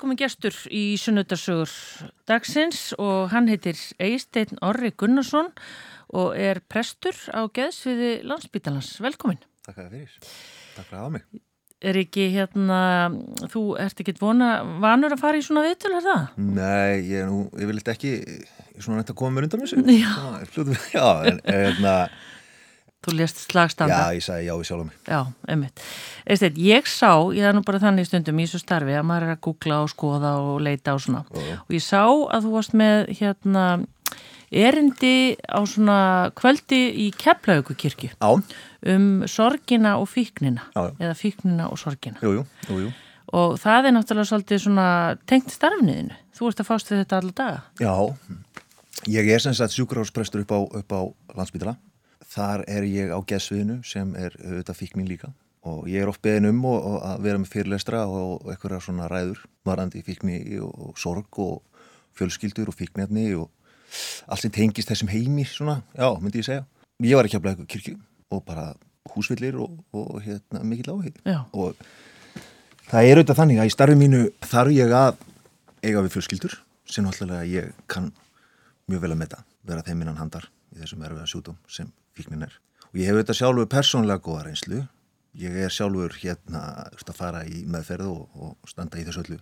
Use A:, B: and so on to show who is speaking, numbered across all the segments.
A: er komin gestur í sunnudasögur dagsins og hann heitir Eisteinn Orri Gunnarsson og er prestur á geðsviði landsbítalans. Velkomin.
B: Takk fyrir. Takk fyrir að hafa mig.
A: Er ekki hérna, þú ert ekki vona, vanur að fara í svona viðtölu, er það?
B: Nei, ég er nú, ég vil eitthvað ekki, ég er svona nætt að koma mér undan þessu.
A: Já.
B: Já, en, en,
A: Þú lést slagstanda.
B: Já, ég sagði já við sjálf á mig.
A: Já, einmitt. Eistedd, ég sá, ég er nú bara þannig stundum í þessu starfi að maður er að googla og skoða og leita og svona.
B: Já.
A: Og ég sá að þú varst með hérna erindi á svona kvöldi í Keflaugukirkju
B: Já,
A: um sorgina og fíknina.
B: Já, já.
A: Eða fíknina og sorgina.
B: jú, jú, jú, jú.
A: Og það er náttúrulega svolítið svona tengt starfniðinu. Þú ert að fást við þetta alla daga.
B: Já, ég er sem sagt sjúkurásprestur upp á, upp á landsbytala. Þar er ég á geðsviðinu sem er auðvitað fíknin líka og ég er oft beðin um og, og að vera með fyrirlestra og, eitthvað svona ræður varandi fíkni og, og sorg og fjölskyldur og fíknefni og allt sem tengist þessum heimi svona, já, myndi ég segja. Ég var ekki að blæða kirkju og bara húsvillir og, og hérna mikill
A: Já.
B: og það er auðvitað þannig að í starfi mínu þarf ég að eiga við fjölskyldur sem náttúrulega ég kann mjög vel að metta, vera þeim innan handar í þessum erfiða sjútum sem fíknin er. Og ég hef auðvitað sjálfur persónlega góða reynslu. Ég er sjálfur hérna að fara í meðferð og, og standa í þessu öllu.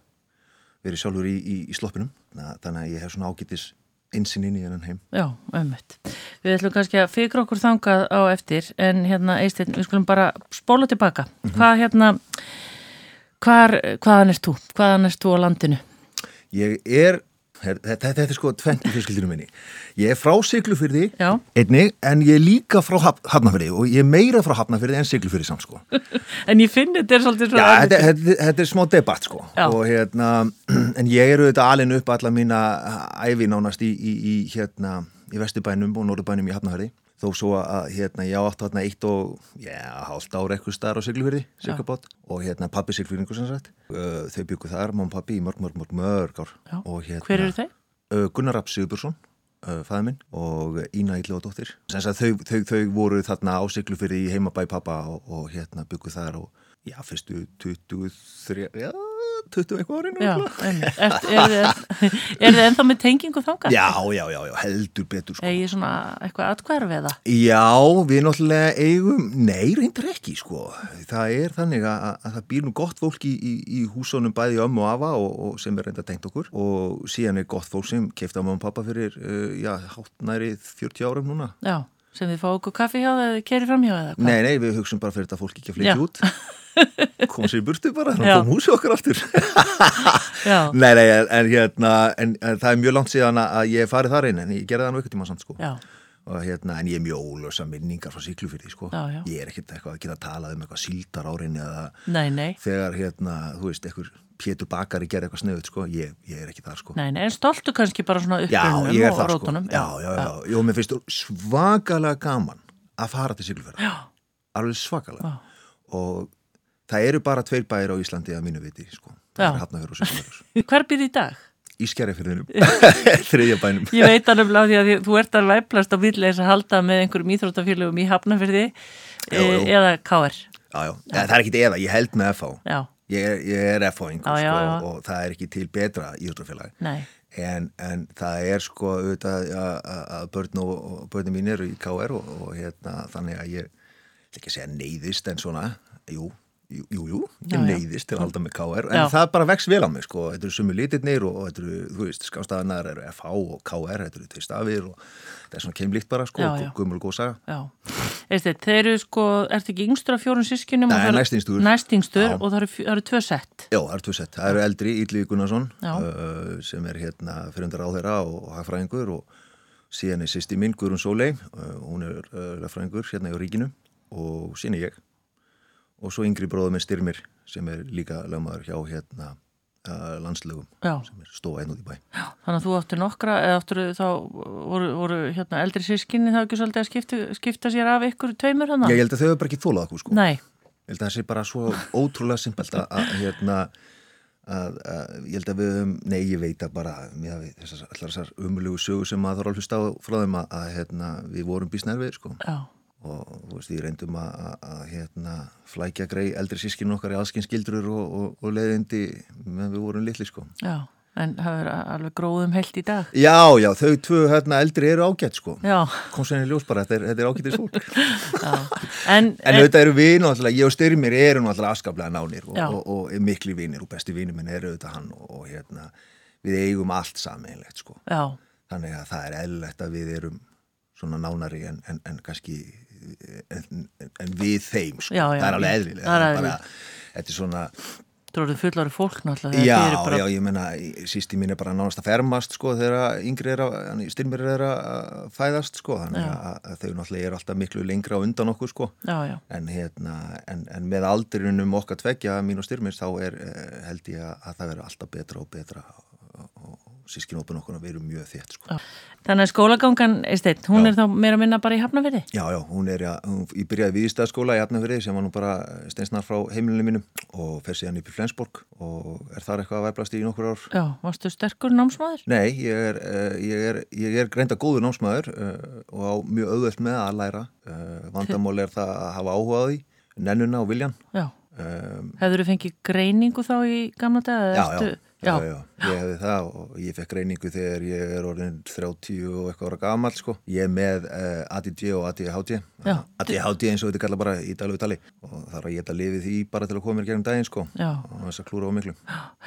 B: Verið sjálfur í, í, í sloppinum. Þannig að ég hef svona ágætis einsinn inn í hennan heim.
A: Já, einmitt. Við ætlum kannski að fikra okkur þangað á eftir en hérna Eisteinn, við skulum bara spóla tilbaka. Hvað hérna, hvar, hvaðan erst þú? Hvaðan erst þú á landinu?
B: Ég er, þetta, er sko tvent í fjölskyldinu minni. Ég er frá Siglufyrði
A: Já,
B: einnig en ég er líka frá Haf- Hafnarfirði og ég er meira frá Hafnarfirði en Siglufyrði samt sko.
A: en ég finn þetta er svolítið
B: Já,
A: svona
B: þetta, þetta, þetta er smá debatt sko
A: Já.
B: og hérna, en ég eru þetta alin upp alla mína ævi nánast í, í, í hérna, í Vesturbænum og Norðurbænum í Hafnahörði þó svo að hérna, ég átti hérna eitt og hálft ára eitthvað starf á Siglufyrði, og hérna pappi Siglufyrðingu sem sagt. Uh, þau byggu þar, og pappi í mörg, mörg, mörg, mörg ár. Og hérna
A: Hver eru þeir?
B: uh, Gunnar Rapp Sigurbjörnsson uh, fæði minn og Ína Íllóðdóttir þau, þau, þau voru þarna á Siglufyrði í heimabæ pappa og, og hérna byggu þar og já, fyrstu 23, já, 20 eitthvað
A: einmitt. Er, þið ennþá með tengingu þangað?
B: já, já, já, já, heldur betur sko.
A: Egið svona eitthvað atkvæður við það?
B: Já, við náttúrulega eigum, nei, reyndar ekki, sko. Það er þannig að, að það býr nú gott fólk í, í, í húsónum bæði ömmu og afa og, og sem er reyndar tengt okkur og síðan er gott fólk sem keifta mamma og pappa fyrir, uh, já, hátt næri 40 árum núna.
A: Já, sem þið fá okkur kaffi hjá það eða kerir fram hjá það? eða?
B: Nei, nei, við hugsun bara fyrir þetta fólk ekki að flytja út. Kom sér í burtu bara,
A: Já.
B: þannig að kom húsi okkar aftur.
A: Já,
B: nei, nei, en, hérna, en, en það er mjög langt síðan að ég farið þar inn, en ég gerði það nú ekkert tíma samt, sko.
A: já,
B: og hérna, en ég er mjög ólösa minningar frá Siglufyrði, sko.
A: Já, já.
B: Ég er ekkert eitthvað að geta að tala um eitthvað síldar árinni eða
A: nei, nei,
B: þegar, hérna, þú veist, eitthvað Pétur Bakari gerði eitthvað sniðut, sko. Ég, ég er ekki þar, sko.
A: nei, nei, en stoltu kannski bara svona
B: Já, er
A: og
B: þar, sko.
A: rótunum?
B: Já, já, já. Jó, mér finnst svakalega gaman að fara til Siglufyrði.
A: Já,
B: Alveg svakalega.
A: já,
B: Og það eru bara tveir bæir á Íslandi að mínu viti, sko. Það er Hafnafjörður og Siglufjörður.
A: Hver býr í dag?
B: Í skerjafyrðinum. Þriðja bænum.
A: Ég veit hann um því að þú ert að væplast á villis að halda með einhverjum íþróttafélögum í
B: jú.
A: e, eða KR.
B: Já, já. Það er ekkit eða, ég held með.
A: Já,
B: Ég er, ég er
A: Já, já,
B: sko,
A: já.
B: og það er ekki til betra
A: nei,
B: En, en það er sko auðvitað að, börn og, og börnum mín eru í KR og, og hérna þannig að ég ekki að segja neyðist en svona, jú, jú, jú, ég neyðist til að halda með KR en
A: Já.
B: það bara vex vel á mig sko, þetta eru sumi litirnir og, og þetta eru, þú veist, skástaðanar eru FH og KR, þetta eru tveir stafir og þetta er svona keimlíkt bara sko, saga.
A: já. Eða þeir eru sko, ertu ekki yngstur af fjórun sískinum?
B: Nei,
A: og.
B: Næstyngstur Já.
A: og það eru, eru tvö sett.
B: Já, það eru tvö sett. Það eru eldri Ítli Gunnarsson uh, sem er hérna fyrirundar á þeirra og hagfræðingur og síðan er sýsti mín Guðrún Sólei, uh, hún er uh, lagfræðingur hérna og síðan er ég og svo yngri bróðum með Styrmir sem er líka lögmaður hjá hérna uh, landslögum
A: Já,
B: sem er stóð einn út í bæ.
A: þannig að þú áttu nokkra, eða áttu þá voru, voru hérna eldri sískinni þá ekki svolítið að skipta, skipta sér af ykkur tveimur hann?
B: Ég held að þau hefur bara ekki þólað okkur sko.
A: Nei,
B: Ég held að það sé bara svo ótrúlega simpelt að, hérna að, að ég held að við höfum, nei ég veit að bara með þessar, allar þessar umulugu sögur sem maður þarf að hlusta á frá þeim að, að hérna, við vorum býsnærfið sko.
A: já.
B: Og þú veist, ég reyndum að, að, að hérna, flækja grei eldri sískinu okkar í aðskynskildrur og, og, og leiðindi meðan við vorum litli sko.
A: Já, en það er alveg gróðum held í dag.
B: Já, já, þau tvö hérna, eldri eru ágætt sko. Í ljós bara, þetta er, þetta er ágættis fólk.
A: en,
B: en auðvitað eru við náttúrulega, ég og Styrmir eru náttúrulega afskaplega nánir og, og, mikli vinir og besti vinir minn eru auðvitað hann og, og hérna, við eigum allt saminlegt sko.
A: Já,
B: Þannig að það er eðlilegt að við erum svona nánari en, en, en kannski en, en, við þeim sko.
A: Já, já,
B: það er alveg eðlilega
A: er
B: þetta er svona
A: þú eru fullari fólk náttúrulega.
B: já,
A: bara,
B: já, ég meina sísti mín er bara nánast að fermast sko þegar yngri er að styrmir er að fæðast sko þannig
A: Já.
B: að, þau náttúrulega eru alltaf miklu lengra undan okkur sko
A: Já, já,
B: en, hérna, en, en með aldrinum okkar tveggja mín og styrmins þá er eh, held ég að, að það verður alltaf betra og betra sískinópin okkur að vera mjög þétt sko.
A: Þannig að skólagangan, Eisteinn, hún
B: Já.
A: er þá meira að minna bara í hafnafyrði?
B: Já, já, hún er, já, hún, ég byrjaði viðstæðskóla í Hafnafjörði sem var nú bara steinsnar frá heimilinu mínum og fer síðan upp í Flensborg og er þar eitthvað að væplast í nokkur ár.
A: Já, varstu sterkur námsmaður?
B: Nei, ég er, uh, ég er, ég er greinda góður námsmaður uh, og á mjög auðvelt með að læra. Uh, vandamál er það að hafa áhuga á því, nennuna og viljan.
A: Já.
B: Um,
A: Hefur þú fengið greiningu þá í gamla dag?
B: já, já, já, já, ég hefði það og ég fekk greiningu þegar ég er orðin 30 og eitthvað ára gamal sko. Ég er með uh, ADD og ADHD.
A: Já.
B: ADHD eins og þetta kalla bara í dalu tali og þar að ég geta lifið því bara til að koma mér gegnum daginn sko.
A: Já.
B: Og þess að klúra á miklu.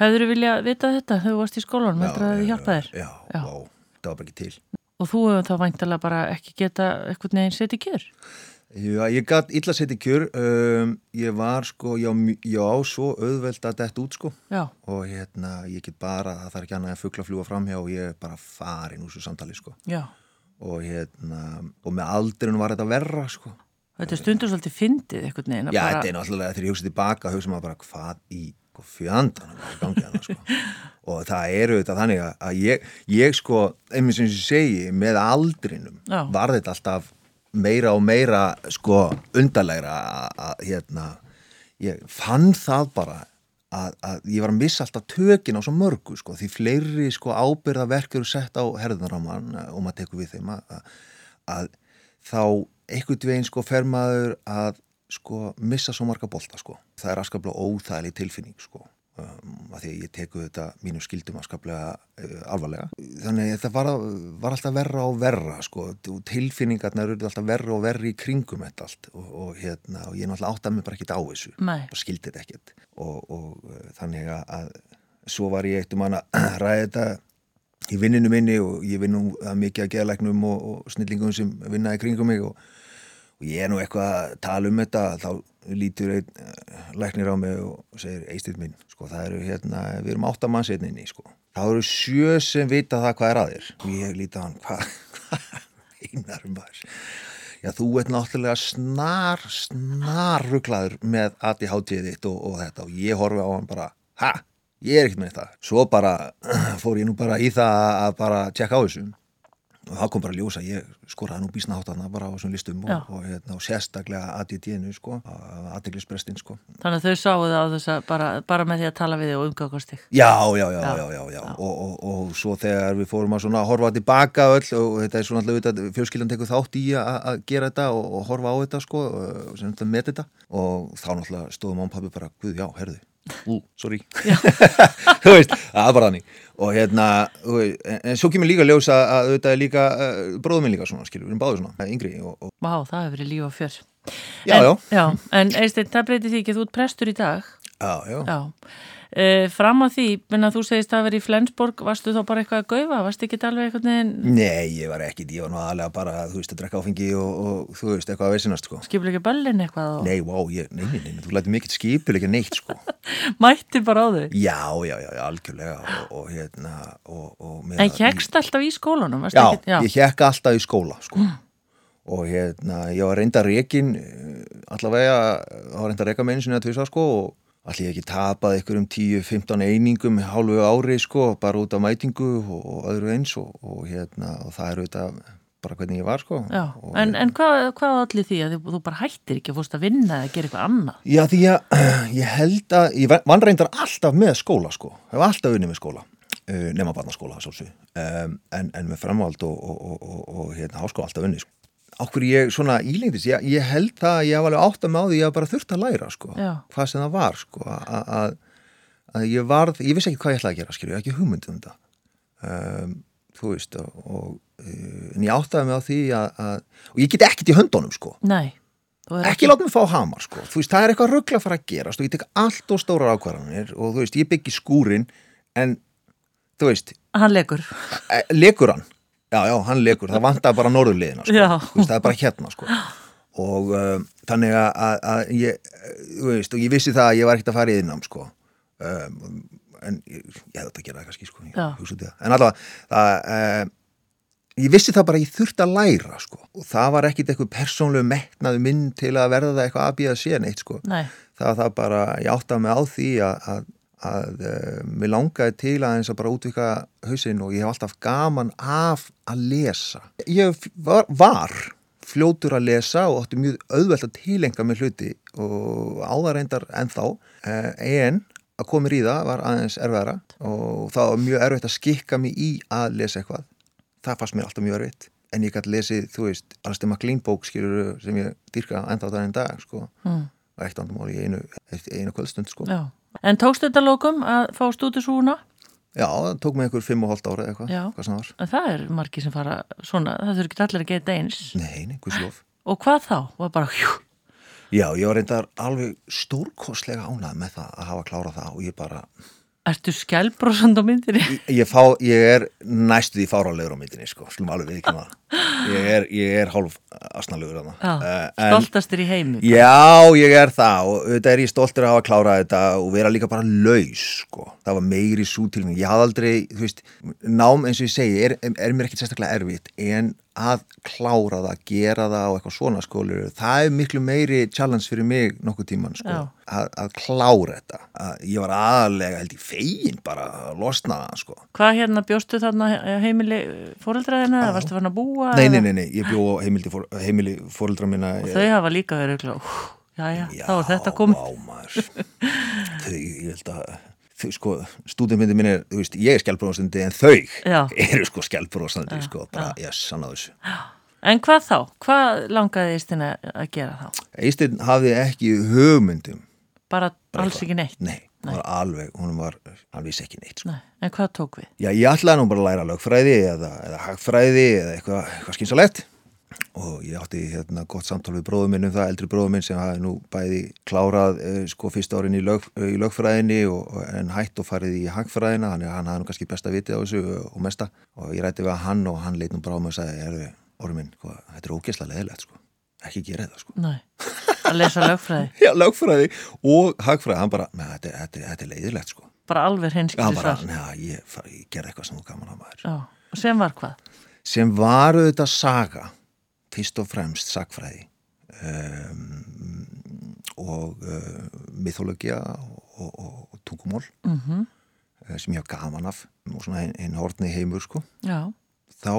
A: Hefur þú viljað vita þetta þegar þú varst í skólanum? Heldur að
B: já,
A: þið hjálpa þér?
B: Já,
A: Já.
B: já, það var bara ekki til.
A: Og þú hefur þá væntalega bara ekki geta eitthvað neginn setið kjör?
B: Já, ég gætt illa sett í kjör, um, ég var sko, já, já, svo auðvelt að detta út sko
A: Já,
B: og hérna, ég get bara, það þarf ekki annað að fuggla fljúa framhjá og ég er bara farin úr þessu samtali sko
A: já.
B: og hérna, og með aldrinum var þetta verra sko.
A: Þetta stundur svolítið fyndið eitthvað neginn.
B: Já, þetta er náttúrulega, þegar ég hugsa tilbaka, hugsa maður bara hvað í gangi hana sko og það eru þetta þannig að- ég, ég sko, einmitt sem ég segi, með aldrinum var þetta alltaf meira og meira sko undarlegra að- hérna, ég fann það bara að, að ég var að missa alltaf tökin á svo mörgu sko, því fleiri sko ábyrða verk eru sett á herðunar á mann og maður tekur við þeim að, að, þá einhvern veginn sko fer maður að sko missa svo marga bolta sko. Það er askaplega óþægileg tilfinning sko. Um, að því að ég teku þetta mínum skildum askaplega uh, alvarlega. Þannig að þetta var, var alltaf verra og verra sko. Tilfinningarnar eru alltaf verra og verri í kringum þetta allt og, og, hérna, og ég náttúrulega áttaði mig bara ekkit á þessu. Bara skildi þetta ekkit. Og, og uh, þannig að, að svo var ég eitt um hann að ræða þetta í vinninu minni og ég vinn nú að mikið að geðalegnum og, og snillingum sem vinna í kringum mig og, og ég er nú eitthvað að tala um þetta þá lítur einn uh, læknir á mig og segir eistið minn sko það eru hérna, við erum áttamanns einninni sko. Þá eru sjö sem vita það hvað er að þér. Og ég líti á hann hvað hva, einar maður? Já, þú ert náttúrulega snar, snar rugglaður með ADHD þitt og, og þetta. Og ég horfi á hann bara, ha, ég er ekkert með þetta. Svo bara fór ég nú bara í það að bara tjekka á þessu og þá kom bara að ljósa, ég skoraði nú bísna háttana bara á þessum listum
A: Já.
B: og, og, hérna, og sérstaklega ADD-nu sko, aðdeglisbrestinn sko.
A: Þannig að þau sáu það á þess að bara, bara með því að tala við þig og umgangast þig.
B: Já, já, já,
A: Já.
B: já, já. Og, og, og svo þegar við fórum að svona horfa tilbaka öll og þetta er svona alltaf fjölskyldan tekur þátt í að, að gera þetta og, og horfa á þetta sko og sem þetta með þetta og þá náttúrulega stóðum án pabbi bara, guð, já, herðu, ú, sorry, þú veist, það er bara þannig og hérna, veist, en, svo kemur líka ljós að, að auðvitað er líka, uh, bróðum minn líka svona, skilur, við erum báður svona, yngri og, og
A: Vá, það hefur verið líf og fjör.
B: Já,
A: en,
B: já.
A: Já, en Eisteinn, það breytir því ekki að þú ert prestur í dag.
B: já, já,
A: Já. E, fram að því, menn að þú segist að vera í Flensborg, varstu þá bara eitthvað að gaufa? Varstu ekki alveg eitthvað neginn
B: Nei, ég var ekkit, ég var nú aðlega bara, þú veist, að drekka áfengi og, og þú veist, eitthvað að veisinast, sko.
A: skipulegja böllin eitthvað og
B: Nei, vá, ég, nei, nei, nei, þú lætur mikill skipilegja neitt, sko.
A: mættir bara á þau?
B: Já, já, já, algjörlega og, og hérna og, og
A: En
B: að-
A: hjekst alltaf í skólanum? varstu
B: Já,
A: ekki- já.
B: ég hjekka alltaf í skóla, sko og hérna, ég var reynda reikin allavega, það var reynda reika með einu sinni að tvisa, sko og allir ekki tapað ykkur um 10-15 einingum hálfu ári, sko, bara út af mætingu og, og öðru eins og, og hérna, og það er auðvitað bara hvernig ég var, sko
A: Já, en, en hvað, hvað allir því að þú, bara hættir ekki að fórst að vinna eða gera eitthvað annað?
B: Já, því að ég held að, ég vann reyndar alltaf með skóla, sko. Ég var alltaf unni með skóla, uh, nema barnaskóla, um, en, en með framvald og, og, og, og, og hérna, háskóla alltaf unni, sko. Okkur ég svona ílengdist, ég, ég held það að ég hef alveg átt að því ég hef bara þurft að læra sko,
A: Já.
B: hvað sem það var sko, að, ég varð, ég vissi ekki hvað ég ætlaði að gera, skilju, ekki hugmyndið um þetta um, þú veist og, og uh, en ég áttaði mig á því að, að og ég get ekkert í höndunum sko
A: Nei.
B: ekki láta mig fá hamar sko þú veist, það er eitthvað ruggla að fara að gerast og ég tek allt og stórar ákvarðanir og þú veist, ég byggi skúrin en þú veist,
A: Hann legur.
B: e, lekur hann já, já, hann lekur, það vantar bara norðurliðina sko. Það er bara hérna sko. Og um, þannig að, að, að ég, þú veist, og ég vissi það að ég var ekkert að fara í innám sko. Um, en ég, ég hefði þetta að gera kannski sko, ég en allavega um, ég vissi það bara að ég þurfti að læra sko. Og það var ekkit eitthvað persónlegu metnaðu minn til að verða það eitthvað að býða sér neitt sko.
A: Nei.
B: það var það bara, ég áttaði mig á því að, að, að uh, mér langaði til að eins að bara útvika hausinn og ég hef alltaf gaman af að lesa. Ég var, var fljótur að lesa og átti mjög auðvelt að tilenga með hluti og áða reyndar ennþá uh, en að koma mér í það var aðeins erfiðara og það var mjög erfitt að skikka mig í að lesa eitthvað. Það fannst mér alltaf mjög erfitt en ég gæti lesið, þú veist, Alistair MacLean bók skilur sem ég dýrka ennþá það en dag sko
A: Mm.
B: og eitt andamál í einu, einu kvöldstund sko.
A: Já. En tókst þetta lókum að fá stúdisúna?
B: Já, það tók mig einhver fimm og hóllt ára eitthvað, hvað sem það var.
A: En það er margir sem fara svona, það þurfi ekki allir að geta eins.
B: Nei, nei, hvað slof.
A: Og hvað þá? Var bara, hjú,
B: Já, ég var reyndar alveg stórkostlega ánað með það að hafa klárað það og ég bara,
A: ertu skjálbrósand á myndinni?
B: ég, ég, fá, ég er næstu því fáránlegur á myndinni, sko, slum alveg við ekki maður. Ég er, ég er hálf asnalegur
A: Já,
B: það.
A: stoltastur í heimi.
B: Já, ég er það og auðvitað er ég stoltur að hafa klárað þetta og vera líka bara laus, sko. Það var meiri sútilning. Ég hafði aldrei, þú veist, nám eins og ég segi, er, er mér ekkert sérstaklega erfitt en að klára það, gera það og eitthvað svona skólur, það er miklu meiri challenge fyrir mig nokkuð tíman, sko.
A: Já.
B: Að, að klára þetta. Að ég var aðalega, held ég, fegin bara að losna það, sko.
A: Hvað hérna bjóstu þarna heimili fóreldraðina eða varstu fann að búa?
B: Nei, nei, nei, nei, ég bjó heimili, fór, heimili fóreldra minna.
A: Og þau hafa líka verið glá, já, já, þá er þetta komið.
B: Já, maður. þau, ég held að sko, stúdinmyndi minn er, þú veist, ég er skjálbróðastandi en þau
A: Já.
B: eru sko skjálbróðastandi,
A: Já,
B: sko, bara, ég sanna þessu.
A: En hvað þá? Hvað langaði Ístina að gera þá?
B: Eistinn hafði ekki hugmyndum.
A: Bara,
B: bara
A: alls ekki neitt?
B: Nei, hann var alveg, hún var, hann vissi ekki neitt, sko.
A: Nei. En hvað tók við?
B: Já, ég ætlaði nú bara að læra lögfræði eða, eða hagfræði eða eitthvað, eitthvað skynsalegt og ég átti hérna gott samtal við bróðum minn um það, eldri bróðum minn sem hafi nú bæði klárað eh, sko fyrsta árin í, lög, í lögfræðinni og, en hætt og farið í hagfræðina þannig að hann hafði nú kannski besta vitið á þessu og mesta og ég rætti við hann og hann leit nú bara á mig og sagði, erðu, orðum minn, hvað, þetta er ógeðslega leðilegt sko, ekki gera þetta sko.
A: Nei, að lesa lögfræði.
B: Já, lögfræði og hagfræði, hann bara, "Nei, þetta, þetta, þetta er leiðilegt sko.
A: Bara alveg hinskildi
B: bara,
A: svar.
B: að
A: sem var
B: auðvitað saga fyrst og fremst sagfræði um, og uh, mythologia og, og, og tungumól
A: Mm
B: uh, sem ég haf gaman af. Og svona einn ein hortni heimur sko.
A: Já,
B: þá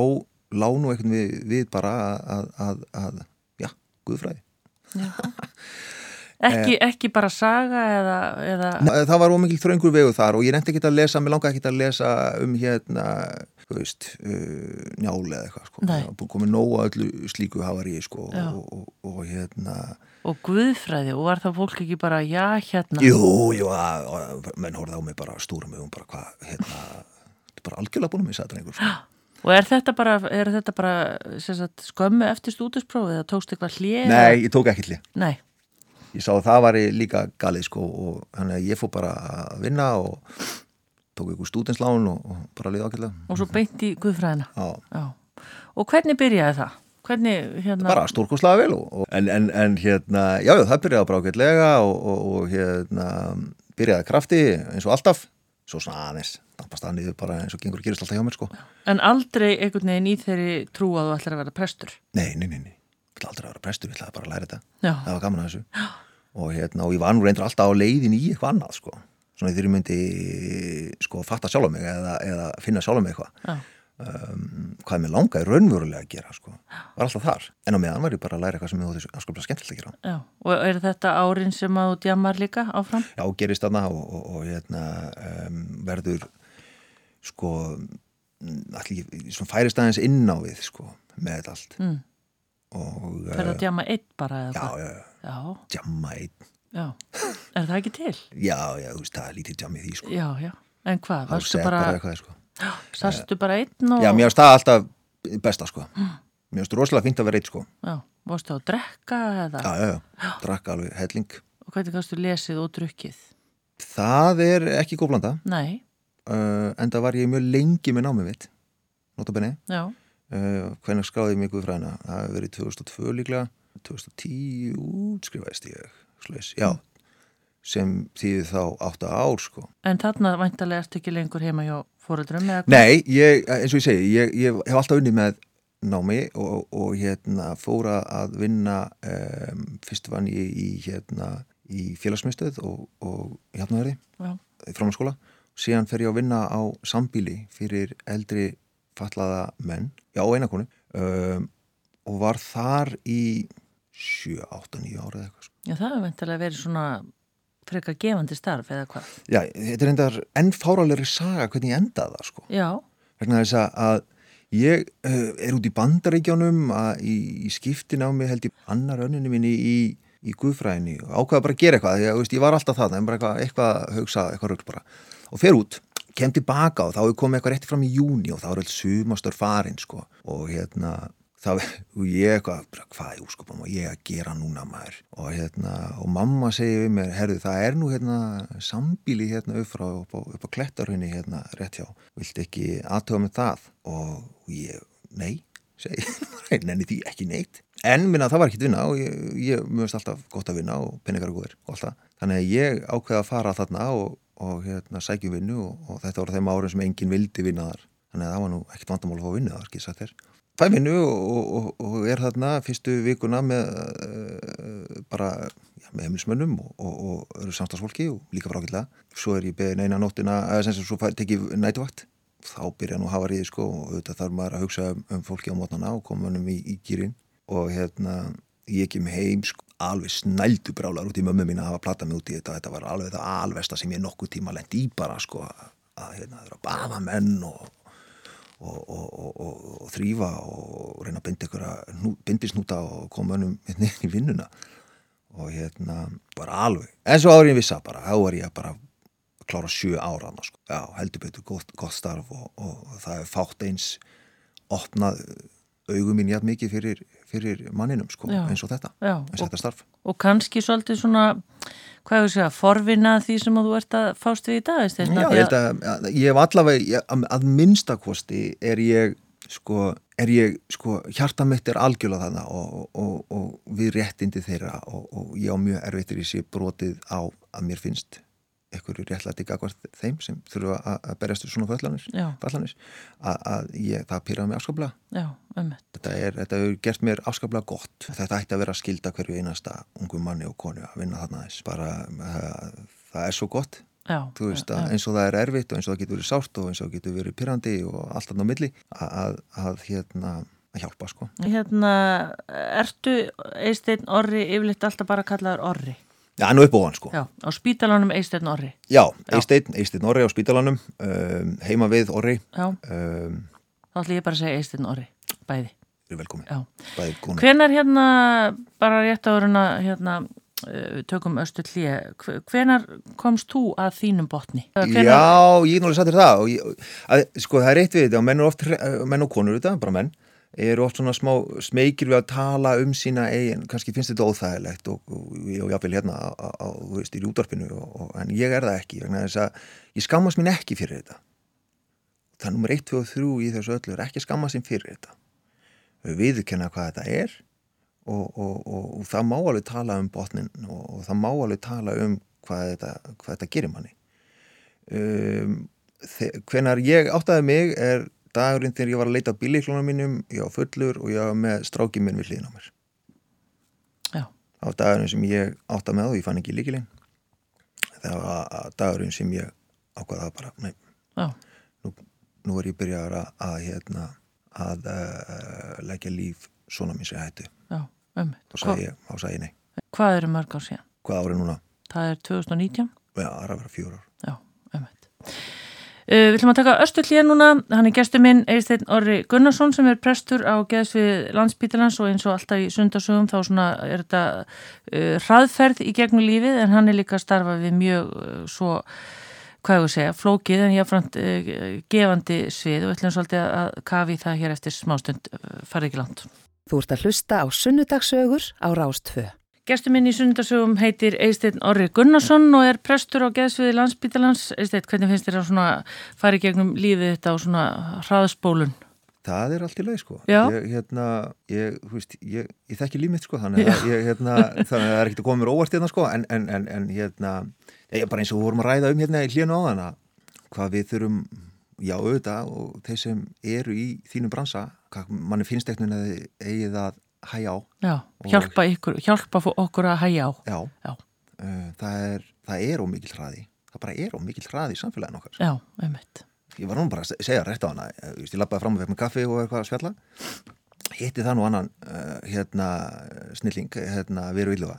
B: lá nú einhvern við, við bara að, að, að já, guðfræði.
A: Ekki, ekki bara saga eða, eða
B: Ná, það var ómikil þröngur vegu þar og ég nefndi ekki að lesa, mér langaði ekki að lesa um hérna, þú veist uh, njáli eða eitthvað sko það búin komið nóg að öllu slíku hafarí sko
A: Já.
B: og, og, og hérna
A: og guðfræði og var það fólk ekki bara, já, hérna
B: Jú, jú, að, menn horfði á mig bara stúra mig um bara hvað, hérna, þetta er bara algjörlega búin að missa þetta einhver. Sko.
A: og er þetta bara, er þetta bara sagt, skömmu eftir stúdisprófið eða tókst eitthvað hlið?
B: Nei, ég tók ekki hlið.
A: Nei,
B: Ég sá að það var líka galið sko og þannig að ég fór bara að vinna og tók ykkur stúdenslán og, og bara liði ákveðlega.
A: og svo beint í guðfræðina
B: Já,
A: Já, og hvernig byrjaði það? Hvernig, hérna
B: bara stórkostlega vel og, og, en, en, en hérna, já, já, það byrjaði bara ákveðlega og, og, og hérna byrjaði krafti eins og alltaf svo svona aðeins, dampast það niður bara eins og gengur að gerist alltaf hjá mér sko.
A: En aldrei einhvern veginn í þeirri trú að þú ætlar að vera prestur
B: Nei, nei, nei, nei, ég ætla aldrei að vera prestur, ég ætla bara að læra þetta.
A: Já,
B: það var gaman að þessu og, hérna, og ég var nú reyndur alltaf á leiðin í eitthvað annað sko. Svona þegar ég myndi sko fatta sjálf mig eða, eða finna sjálf mig eitthvað um, hvað mér langaði raunverulega að gera sko. var alltaf þar, en á meðan var ég bara að læra eitthvað sem ég þótti afskaplega skemmtilegt að gera
A: já Og er þetta árin sem að þú djammar líka áfram?
B: já, gerist þarna og, og, og hérna, um, verður sko allir, svona færist aðeins inn á við sko, með þetta allt
A: Mm.
B: og
A: Fyrir að
B: uh,
A: djama einn bara eða hvað?
B: já, já,
A: Já,
B: jamma einn
A: já. Er það ekki til?
B: já, já, þú veist, það er lítið í því sko.
A: Já, já. En hvað? Varstu bara,
B: bara eitthvað, sko.
A: sastu bara einn og...
B: já, mér finnst það alltaf besta sko. mér finnst rosalega fínt að vera eitt sko.
A: Já, varstu að drekka eða?
B: já, já, já, drakka alveg helling
A: Og hvernig kannstu lesið og drukkið?
B: það er ekki góð blanda
A: Nei,
B: uh, en það var ég mjög lengi með námið mitt notabenni
A: já,
B: uh, hvernig skráði ég mig guðfræðina það hefur verið 2002 líklega 2010 útskrifaðist ég slags, já sem þýði þá 8 ár sko.
A: En þarna væntalega ertu ekki lengur heima hjá hvað?
B: Nei, ég, eins og ég segi ég, ég hef alltaf unnið með námi og, og hérna fóra að vinna um, fyrst vann ég í hérna í félagsmyndstöð og, og hjálpnaðari framhanskóla síðan fer ég að vinna á sambíli fyrir eldri fatlaða menn, já einakonu um, og var þar í 7, 8, 9 ára eða eitthvað sko.
A: já það hefur væntalega verið svona frekar gefandi starf eða hvað?
B: Já, þetta er endar enn fáralegri saga hvernig ég endaði það sko.
A: Já,
B: vegna þess að- að ég uh, er út í bandaríkjónum að í, í skiptin á mig held ég annar önninu minni í, í guðfræðinni. Og ákvaða bara að gera eitthvað að þú veist, ég var alltaf það, en bara eitthvað, eitthvað að hugsa eitthvað rögl bara. Og fer út kem tilbaka og þá er komið eitthvað rétti fram í júni og þá er alls sumastur farin sko. Og hérna þá og ég eitthvað, hvað er úskupum og ég að gera núna maður? Og hérna og mamma segir við mér, herðu það er nú hérna sambíli hérna upp frá upp á, á klettarhunni hérna rétt hjá. Viltu ekki aðtöfa með það? Og ég, nei segi, nenni því ekki neitt. En minna það var ekkit vinna og ég, ég mjögst alltaf gott að vinna og peningar og góðir og allt það, þannig að ég ákveða að fara þarna og, og hérna sækjum vinnu og, og þetta voru þeim árum sem enginn vildi vinna þar. Þannig að það var nú ekkit vandamál að fá vinnu þar, ekki sagt þér fæ vinnu og, og, og er þarna fyrstu vikuna með uh, bara já, með heimilsmönnum og, og eru samstagsfólki og líka frákillega svo er ég beðin eina nóttina eða sem sem svo tekið nætuvakt þá byrja nú að hafa ríði sko og auðvitað þarf maður að hugsa um, um fólki á mótnana og koma hennum í, í gýrin og hérna ég kem heim sko alveg snældu brálar út í mömmu mín að hafa plata mig út í þetta. Þetta var alveg það alvesta sem ég nokkuð tíma lent í bara sko að hérna það er að bafa menn og og, og, og, og, þrýfa og reyna að binda ykkur að bindisnúta og koma önum hérna í vinnuna og hérna bara alveg, en svo árið ég vissa bara, þá var ég að bara klára sjö ára sko. já, heldur betur gott, gott starf og, það er fátt eins opnað augum mín jætt mikið fyrir, fyrir manninum, sko,
A: Já.
B: eins og þetta
A: já.
B: eins og
A: Og,
B: þetta starf.
A: og kannski svolítið svona, hvað er það, forvinna því sem að þú ert að fást við í dag?
B: Já, ég að, að ég hef allavega, ég, að, að minnstakosti er ég, sko, er ég, sko, hjarta mitt er algjörlega þarna og, og, og við réttindi þeirra og, og ég á mjög erfittir í sér brotið á að mér finnst einhverju réttlæti gagvart þeim sem þurfa að, berjast svona fallanir,
A: Já.
B: að, ég, það pyrraði mig afskaplega.
A: Já, ömmett.
B: Þetta er, hefur gert mér afskaplega gott. Þetta ætti að vera að skilda hverju einasta ungum manni og konu að vinna þarna þess. Bara, það, það er svo gott
A: Já,
B: þú veist
A: já,
B: að eins og það er erfitt og eins og það getur verið sárt og eins og það getur verið pyrrandi og allt þarna á milli að, að, að hérna að hjálpa sko.
A: Hérna, ertu Eisteinn Orri yfirleitt alltaf bara kallaður Orri?
B: Já, nú upp á hann sko.
A: Já, á spítalanum Eisteinn Orri.
B: Já,
A: Já.
B: Eisteinn, Eisteinn Orri á spítalanum, um, heima við Orri,
A: Já,
B: um,
A: þá ætlum ég bara að segja Eisteinn Orri, bæði.
B: er velkomin,
A: Já.
B: bæði konu.
A: Hvenar hérna, bara rétt að hérna, uh, tökum östu hlýja, hvenar komst þú að þínum botni? Hvenar,
B: Já, ég náttúrulega sattir það og ég, að, sko það er eitt við þetta og menn menn og konur þetta, bara menn eru oft svona smá smekir við að tala um sína eigin, kannski finnst þetta óþægilegt og, og, og jáfnvel hérna þú veist, í útvarpinu og, og, en ég er það ekki, vegna þess að ég skammast mín ekki fyrir þetta. Það er nummer 1, 2 og 3 í þessu öllu er ekki skammast sín fyrir þetta. Við viðurkenna hvað þetta er og, og, það má alveg tala um botnin og það má alveg tala um hvað þetta, hvað þetta gerir manni. Um, hvenar ég áttaði mig er dagurinn þegar ég var að leita á bílíklunum mínum ég var fullur og ég var með strákið minn við hliðin á mér
A: Já.
B: var dagurinn sem ég áttaði með og ég fann ekki líkilinn það var dagurinn sem ég ákvaða bara, nei,
A: Já,
B: nú er ég byrjaður að, að hérna að uh, leggja líf svona mín sem hættu
A: já, ömmett.
B: þá sagði ég, ég nei
A: Hvað eru mörg ár síðan?
B: hvað árið núna?
A: Það er 2019?
B: Já, það er að vera fjórar
A: Já, ömmett. Uh, við ætlum að taka Östull hér núna, hann er gestur minn Eisteinn Orri Gunnarsson sem er prestur á geðsvið landsbítalans og eins og alltaf í sundarsögum þá svona er þetta uh, hraðferð í gegnum lífið en hann er líka að starfa við mjög uh, svo, hvað ég segja, flókið en jáfnframt gefandi svið og við ætlum svolítið að kafi það hér eftir smástund, farið ekki langt.
C: Þú ert að hlusta á sunnudagsögur á Rástföð.
A: Gestur minn í sundarsögum heitir Eisteinn Orri Gunnarsson og er prestur á geðsviði landsbítalans. Eisteinn, hvernig finnst þér að svona fara í gegnum lífið þetta á svona hraðspólun?
B: Það er allt í leið sko.
A: Já.
B: Ég, hérna, ég, þú veist, ég, ég þekki límið sko, þannig að, ég, hérna, það er ekkert að koma mér óvart hérna sko, en, en, en, en hérna, ég, bara eins og vorum að ræða um hérna í hljónu á þann að hvað við þurfum, já auðvitað og þeir sem eru í þínum bransa, manni finnst ekkert að eigið að hæja á.
A: Já, hjálpa, ykkur, hjálpa okkur að hæja á.
B: Já,
A: Já.
B: Uh, það er, það er ómikil hraði. Það bara er ómikil hraði í samfélaginu okkar.
A: Já, einmitt.
B: Ég var nú bara að segja rétt á hana. Ég, ég lappaði fram og fekk með kaffi og eitthvað að spjalla. Hitti það nú annan uh, hérna snilling, hérna Veru Ílluga.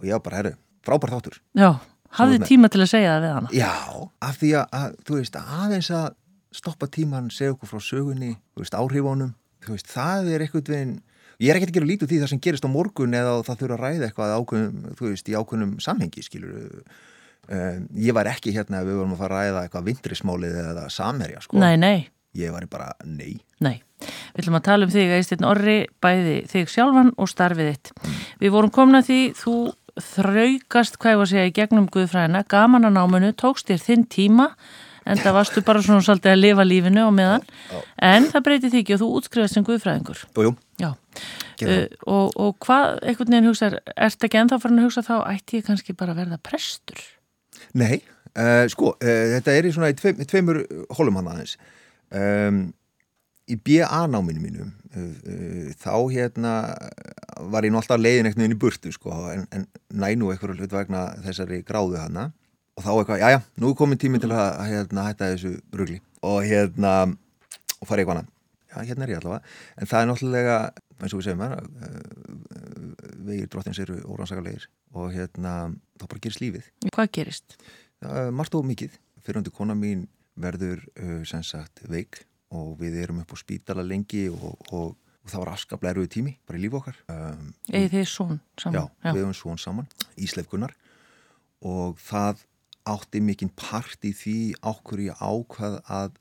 B: Og ég var bara, herru, frábær þáttur.
A: Já, hafði tíma til að segja það við hana.
B: Já, af því að, að þú veist, aðeins að stoppa tíman, segja okkur frá sögunni, þú veist, áhrifunum, þú veist, það er eitthvað veginn, ég er ekkert að gera lítið því það sem gerist á morgun eða það þurfa að ræða eitthvað ákveðum, þú veist, í ákveðnum samhengi, skilur um, ég var ekki hérna ef við vorum að fara að ræða eitthvað vindrismálið eða samherja, sko.
A: Nei, nei,
B: ég var bara, nei.
A: Nei. Við ætlum að tala um þig, Eisteinn Orri, bæði þig sjálfan og starfið þitt. Við vorum komin að því, þú þraugast, hvað ég var að segja, í gegnum Guðfræðina, gaman að náminu, tókst þér þinn tíma, en það varstu bara svona svolítið að lifa lífinu á meðan,
B: já.
A: en það breyti því ekki og þú útskrifast sem Guðfræðingur.
B: og jú,
A: Já,
B: gerði
A: uh, og, og hvað, einhvern veginn hugsa, ert ekki ennþá farin að hugsa þá, ætti ég kannski bara að verða prestur?
B: Nei, uh, sko, uh, þetta er í svona í tveim, í tveimur hólum hann aðeins. Um, í BA-náminu mínum, þá hérna var ég nú alltaf leiðin eitthvað inn í burtu, sko, en, en næ nú eitthvað hlut vegna þessari gráðu hana og þá eitthvað, já, já, nú er komin tími til að, hérna, hætta þessu rugli og hérna, og fara eitthvað annað. Já, hérna er ég allavega, en það er náttúrulega, eins og við segjum hér, uh, vegir drottins eru órannsakalegir og hérna, þá bara gerist lífið.
A: Hvað gerist?
B: Uh, margt og mikið. Fyrirhundi kona mín verður sem sagt veik og við erum upp á spítala lengi og, og, og það var afskaplega erfið tími bara í lífu okkar. Um,
A: Egið þið svon
B: já,
A: saman?
B: við hefum svon saman, Ísleif Gunnar og það átti mikinn part í því ákvör ég ákvað að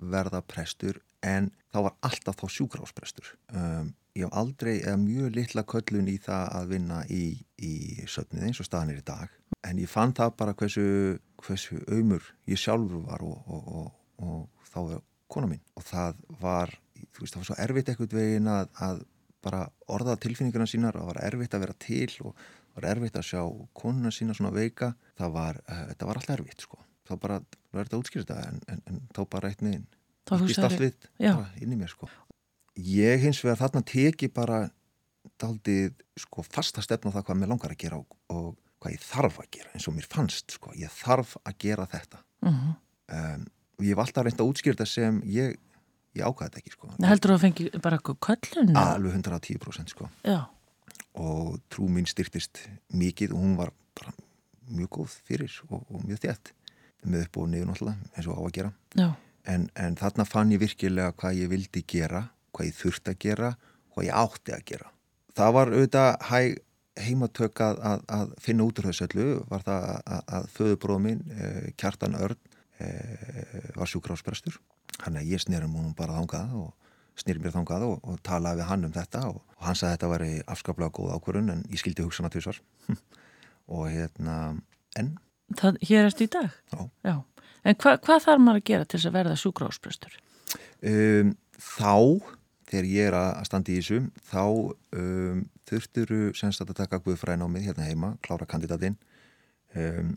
B: verða prestur en þá var alltaf þá sjúkrásprestur. Um, ég hef aldrei eða mjög litla köllun í það að vinna í, í söfnið eins og staðan er í dag en ég fann það bara hversu, hversu auðmur ég sjálfur var og, og, og, og þá var kona mín og það var, þú veist, það var svo erfitt eitthvað veginn að, að bara orða tilfinninguna sínar, það var erfitt að vera til og var erfitt að sjá konuna sína svona veika, það var, uh, þetta var alltaf erfitt sko, þá bara verður þetta útskýrt þetta en, en, en þá bara eitt Ég býst allt við inn í mér sko. Ég hins vegar þarna teki bara daldið sko fasta stefn á það hvað mér langar að gera og, og hvað ég þarf að gera eins og mér fannst sko, ég þarf að gera þetta.
A: Mhm.
B: Um, og ég hef alltaf reynd að útskýrta sem ég, ég ákvaði þetta ekki sko.
A: Heldur þú að fengi bara köllun?
B: Alveg 110% sko.
A: Já,
B: Og trú mín styrtist mikið og hún var bara mjög góð fyrir og, og mjög þétt. Með upp og niður náttúrulega eins og á að gera. en, en þarna fann ég virkilega hvað ég vildi gera, hvað ég þurfti að gera hvað ég átti að gera það var auðvitað hæg heimatök að, að, að finna út úr þessu öllu var það að, að föðubróð minn eh, Kjartan Örn eh, var sjúkrásprestur hann að ég snýrum hún bara þangað og snýrum mér þangað og, og talaði við hann um þetta og, og hann sagði að þetta væri afskaplega góð ákvörun en ég skildi hugsana tvisvar og hérna en
A: það, hér ertu í dag?
B: Já.
A: En hva, hvað þarf maður að gera til þess að verða sjúkrásprestur?
B: um, þá þegar ég er að standa í þessu þá um, þurfturu semst að taka guðfræðinámið hérna heima klára kandidatinn um,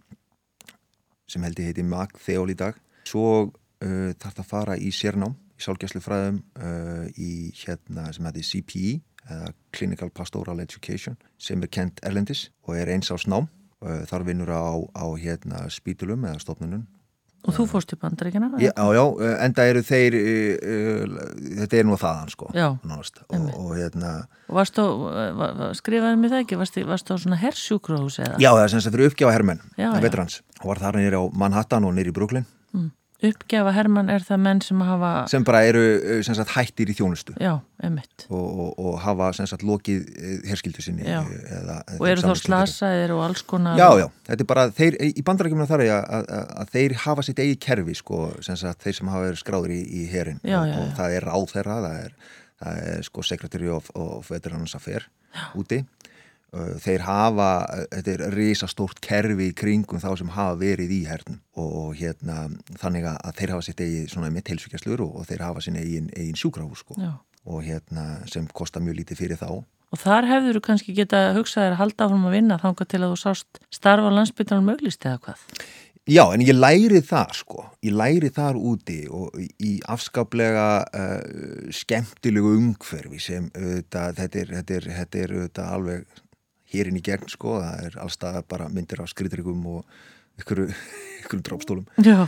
B: sem held ég heiti Mag Þeól í dag svo uh, þarf það að fara í sérnám í sálgæslu fræðum uh, í hérna sem heiti CPE eða Clinical Pastoral Education sem er kent erlendis og er eins ás nám uh, þar vinnur á, á hérna spítulum eða stofnunum
A: Og þú fórst í bandaríkina?
B: Já, já, enda eru þeir uh, þetta er nú þaðan sko
A: Já,
B: og, og hérna
A: varstu, va- va- skrifaði mig það ekki, varstu, varstu á svona hersjúkrahús eða?
B: já, það er sem sagt fyrir uppgjáða
A: já.
B: vetrans, og var þar nýri á Manhattan og nýri í Brooklyn
A: Mm. Uppgjafa herman er það menn sem hafa...
B: Sem bara eru uh, sem sagt, hættir í þjónustu.
A: Já.
B: Og, og, og hafa sagt lokið uh, herskildu sinni.
A: Já.
B: Eða,
A: og eru þá slasaðir og alls konar...
B: Já, já. Þetta er bara, þeir, í bandarækjumina þar að, þeir hafa sitt eigi kerfi, sko, sem sagt, þeir sem hafa verið skráður í, í herin. Og, og það er ráð þeirra, það er, það er sko Secretary of, of Veterans Affairs úti. Uh, Þeir hafa, þetta er risastórt kerfi í kringum þá sem hafa verið í hernum og hérna þannig að þeir hafa sitt eigi svona með tilsvíkjastlur og, og þeir hafa sinni eigin, eigin sjúkrahús sko
A: Já.
B: og hérna sem kostar mjög lítið fyrir þá.
A: Og þar hefur þú kannski geta hugsað þér að halda áfram að vinna þanga til að þú sást starfa á landsbytarnum möglist eða hvað?
B: Já, en ég læri þar sko, ég læri þar úti og í afskaplega uh, skemmtilegu umhverfi sem auðvitað, þetta er, þetta er, þetta er auðvitað alveg hérinn í gegn sko, það er allstað bara myndir af skriðryggum og ykkur, ykkur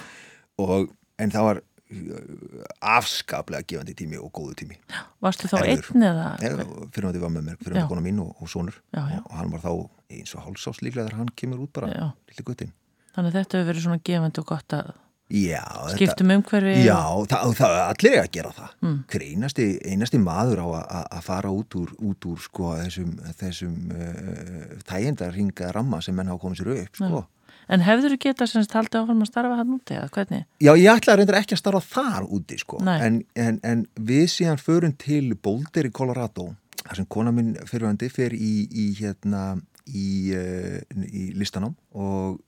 B: og en það var uh, afskaplega gefandi tími og góðu tími.
A: Varstu þá einn eða?
B: Eða, fyrir að þið var með mér, fyrir að kona mín og, og sonur.
A: Já, já.
B: og hann var þá eins og hálsás líklega þegar hann kemur út bara
A: Já.
B: lítið guttin
A: Þannig að þetta hefur verið svona gefandi og gott að
B: Já, þetta-
A: skiptum umhverfi.
B: Já, það, það, allir er að gera það
A: Mm.
B: hver einasti, einasti maður á að- fara út úr, út úr sko, þessum, þessum uh, þægindar ringa ramma sem menn hafa komið sér upp sko.
A: En hefur þú getað semst haldið áfram að starfa hann úti eða hvernig?
B: Já, ég ætla reyndar ekki að starfa þar úti sko. En, en, en við síðan förum til Boulder í Colorado þar sem kona minn fyrirvændi fer í, í, hérna, í, uh, í listanám og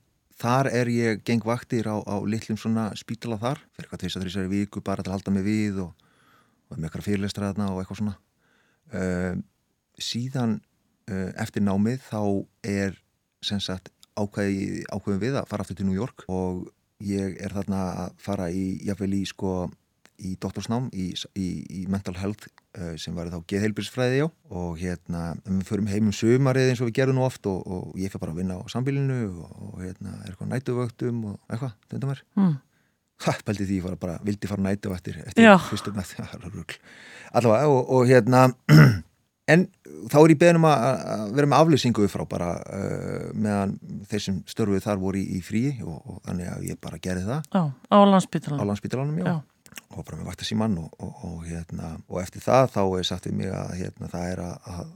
B: þar er ég geng vaktir á, á litlum svona spítala þar fyrir eitthvað tveist að þrýsari viku bara til að halda mig við og, og með eitthvað fyrirlestra þarna og eitthvað svona. Uh, síðan uh, eftir námið þá er sem sagt ákveði, ákveðum við að fara aftur til New York og ég er þarna að fara í, jáfnvel í sko í doktorsnám í, í, í mental health sem var þá geðheilbyrgsfræði já og hérna við förum heim um sömarið eins og við gerum nú oft og, og ég fyrir bara að vinna á sambilinu og, og hérna er eitthvað nætuvöktum og eitthvað, þetta mér
A: Mm.
B: ha, pældi því ég var bara, vildi fara nætu eftir,
A: Já.
B: fyrstum það rugl allavega og, og hérna en þá er ég beðin um að, vera með aflýsingu frá bara uh, meðan þeir sem störfuð þar voru í, í fríi og, og þannig að ég bara gerði það
A: Já, á
B: á
A: landsbytarnum.
B: landsbítalanum, já,
A: Já.
B: Og bara með vaktasíman og, og, og, hérna, og eftir það þá er sagt við mig að hérna, það er að, að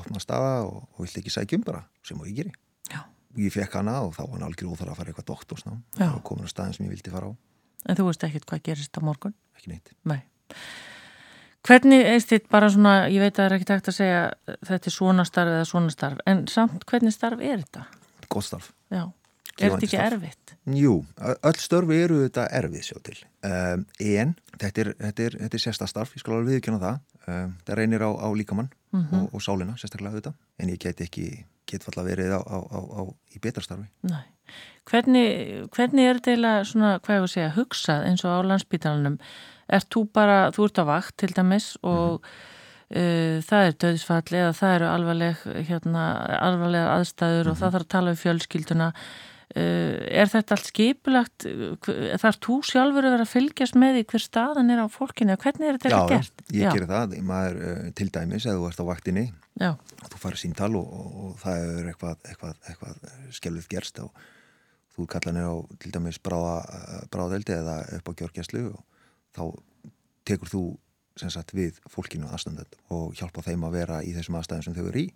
B: opna staða og, vill ekki sækjum bara sem og ég geri
A: Já.
B: og ég fekk hana og þá var hann algjör óþar að fara eitthvað doktorsnám
A: Já.
B: og komin að staðin sem ég vildi fara á,
A: En þú veist ekkert hvað gerist á morgun?
B: ekki neitt
A: Nei. Hvernig, eist þitt bara svona, ég veit að það er ekki takt að segja þetta er svona starf eða svona starf, en samt hvernig starf er þetta?
B: gott starf
A: Já. Er þetta ekki
B: starf.
A: erfitt?
B: Jú, öll störfi eru þetta erfið sjá til um, en þetta er, þetta er, þetta er sérstastarf, ég skal alveg viðkjöna það um, það reynir á, á líkamann
A: Mhm.
B: og, og sálina, sérstaklega auðvitað en ég get ekki, get falla verið á, á, á, á í betrastarfi
A: Nei. Hvernig, hvernig er þetta svona, hvað ég var að segja, hugsað eins og á landsbítalanum? Er þú bara, þú ert á vakt til dæmis og uh, það er döðsfall eða það eru alvarleg, hérna, alvarlega aðstæður og það þarf að tala við fjölskylduna. Uh, er þetta allt skipulagt? Þarf þú sjálfur að vera að fylgjast með því hver staðan er á fólkinu? Hvernig er þetta
B: Já,
A: ekki gert?
B: ég gerir það, maður uh, til dæmis eða þú ert á vaktinni
A: Já,
B: þú farið síntal og, og, og það er eitthvað, eitthvað, eitthvað skelvið gerst og þú kallar niður á til dæmis bráðeldi eða upp á gjörgjæslu og þá tekur þú sem sagt við fólkinu aðstandend og hjálpa þeim að vera í þessum aðstæðum sem þau eru í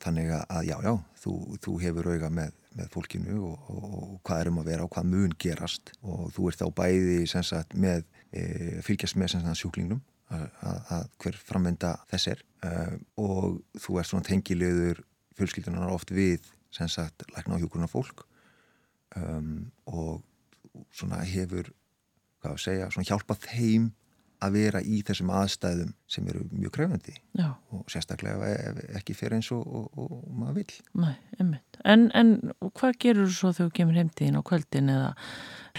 B: þannig að já, já, þú, þú hefur auga með, með fólkinu og, og, og hvað er um að vera og hvað mun gerast. Og þú ert þá bæði sagt með e, fylgjast með sagt sjúklingnum að, hver framvenda þess er. Uh, og þú ert svona tengiliður fjölskyldunar oft við sagt lækna á hjúkurna fólk um, og svona hefur hvað að segja, svona hjálpa þeim að vera í þessum aðstæðum sem eru mjög krefandi
A: já,
B: og sérstaklega ekki fyrir eins og, og, og, maður vill.
A: nei, einmitt. En, en hvað gerur þú svo þegar þú kemur heimtíðin á kvöldin eða,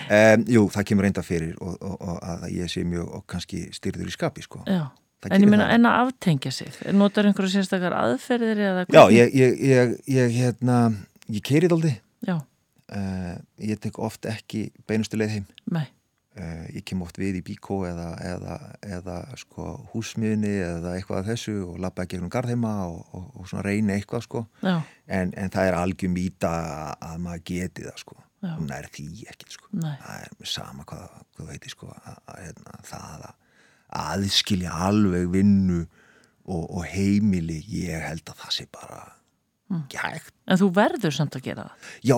B: Um, jú, það kemur reynda fyrir og, og, og að ég sé mjög og kannski styrður í skapi sko.
A: já, en ég meina
B: það.
A: en að aftengja sig, notar einhverju sérstakar aðferðir eða
B: Já, ég, ég, ég, ég hérna, ég keirið aldrei.
A: Já,
B: Uh, ég tek oft ekki beinustu leið heim.
A: nei,
B: ég kem oft við í bíkó eða, eða, eða sko, húsmiðni eða eitthvað af þessu og labba ekki um garðheima og, og, og svona reyna eitthvað sko. en, en það er algjör mýta að maður geti það sko. Hún er því ekkert sko það er sama hvað, hvað þú veitir sko hérna, það að aðskilja alveg vinnu og, og heimili ég held að það sé bara
A: Mm.
B: hægt
A: En þú verður samt að gera það.
B: Já,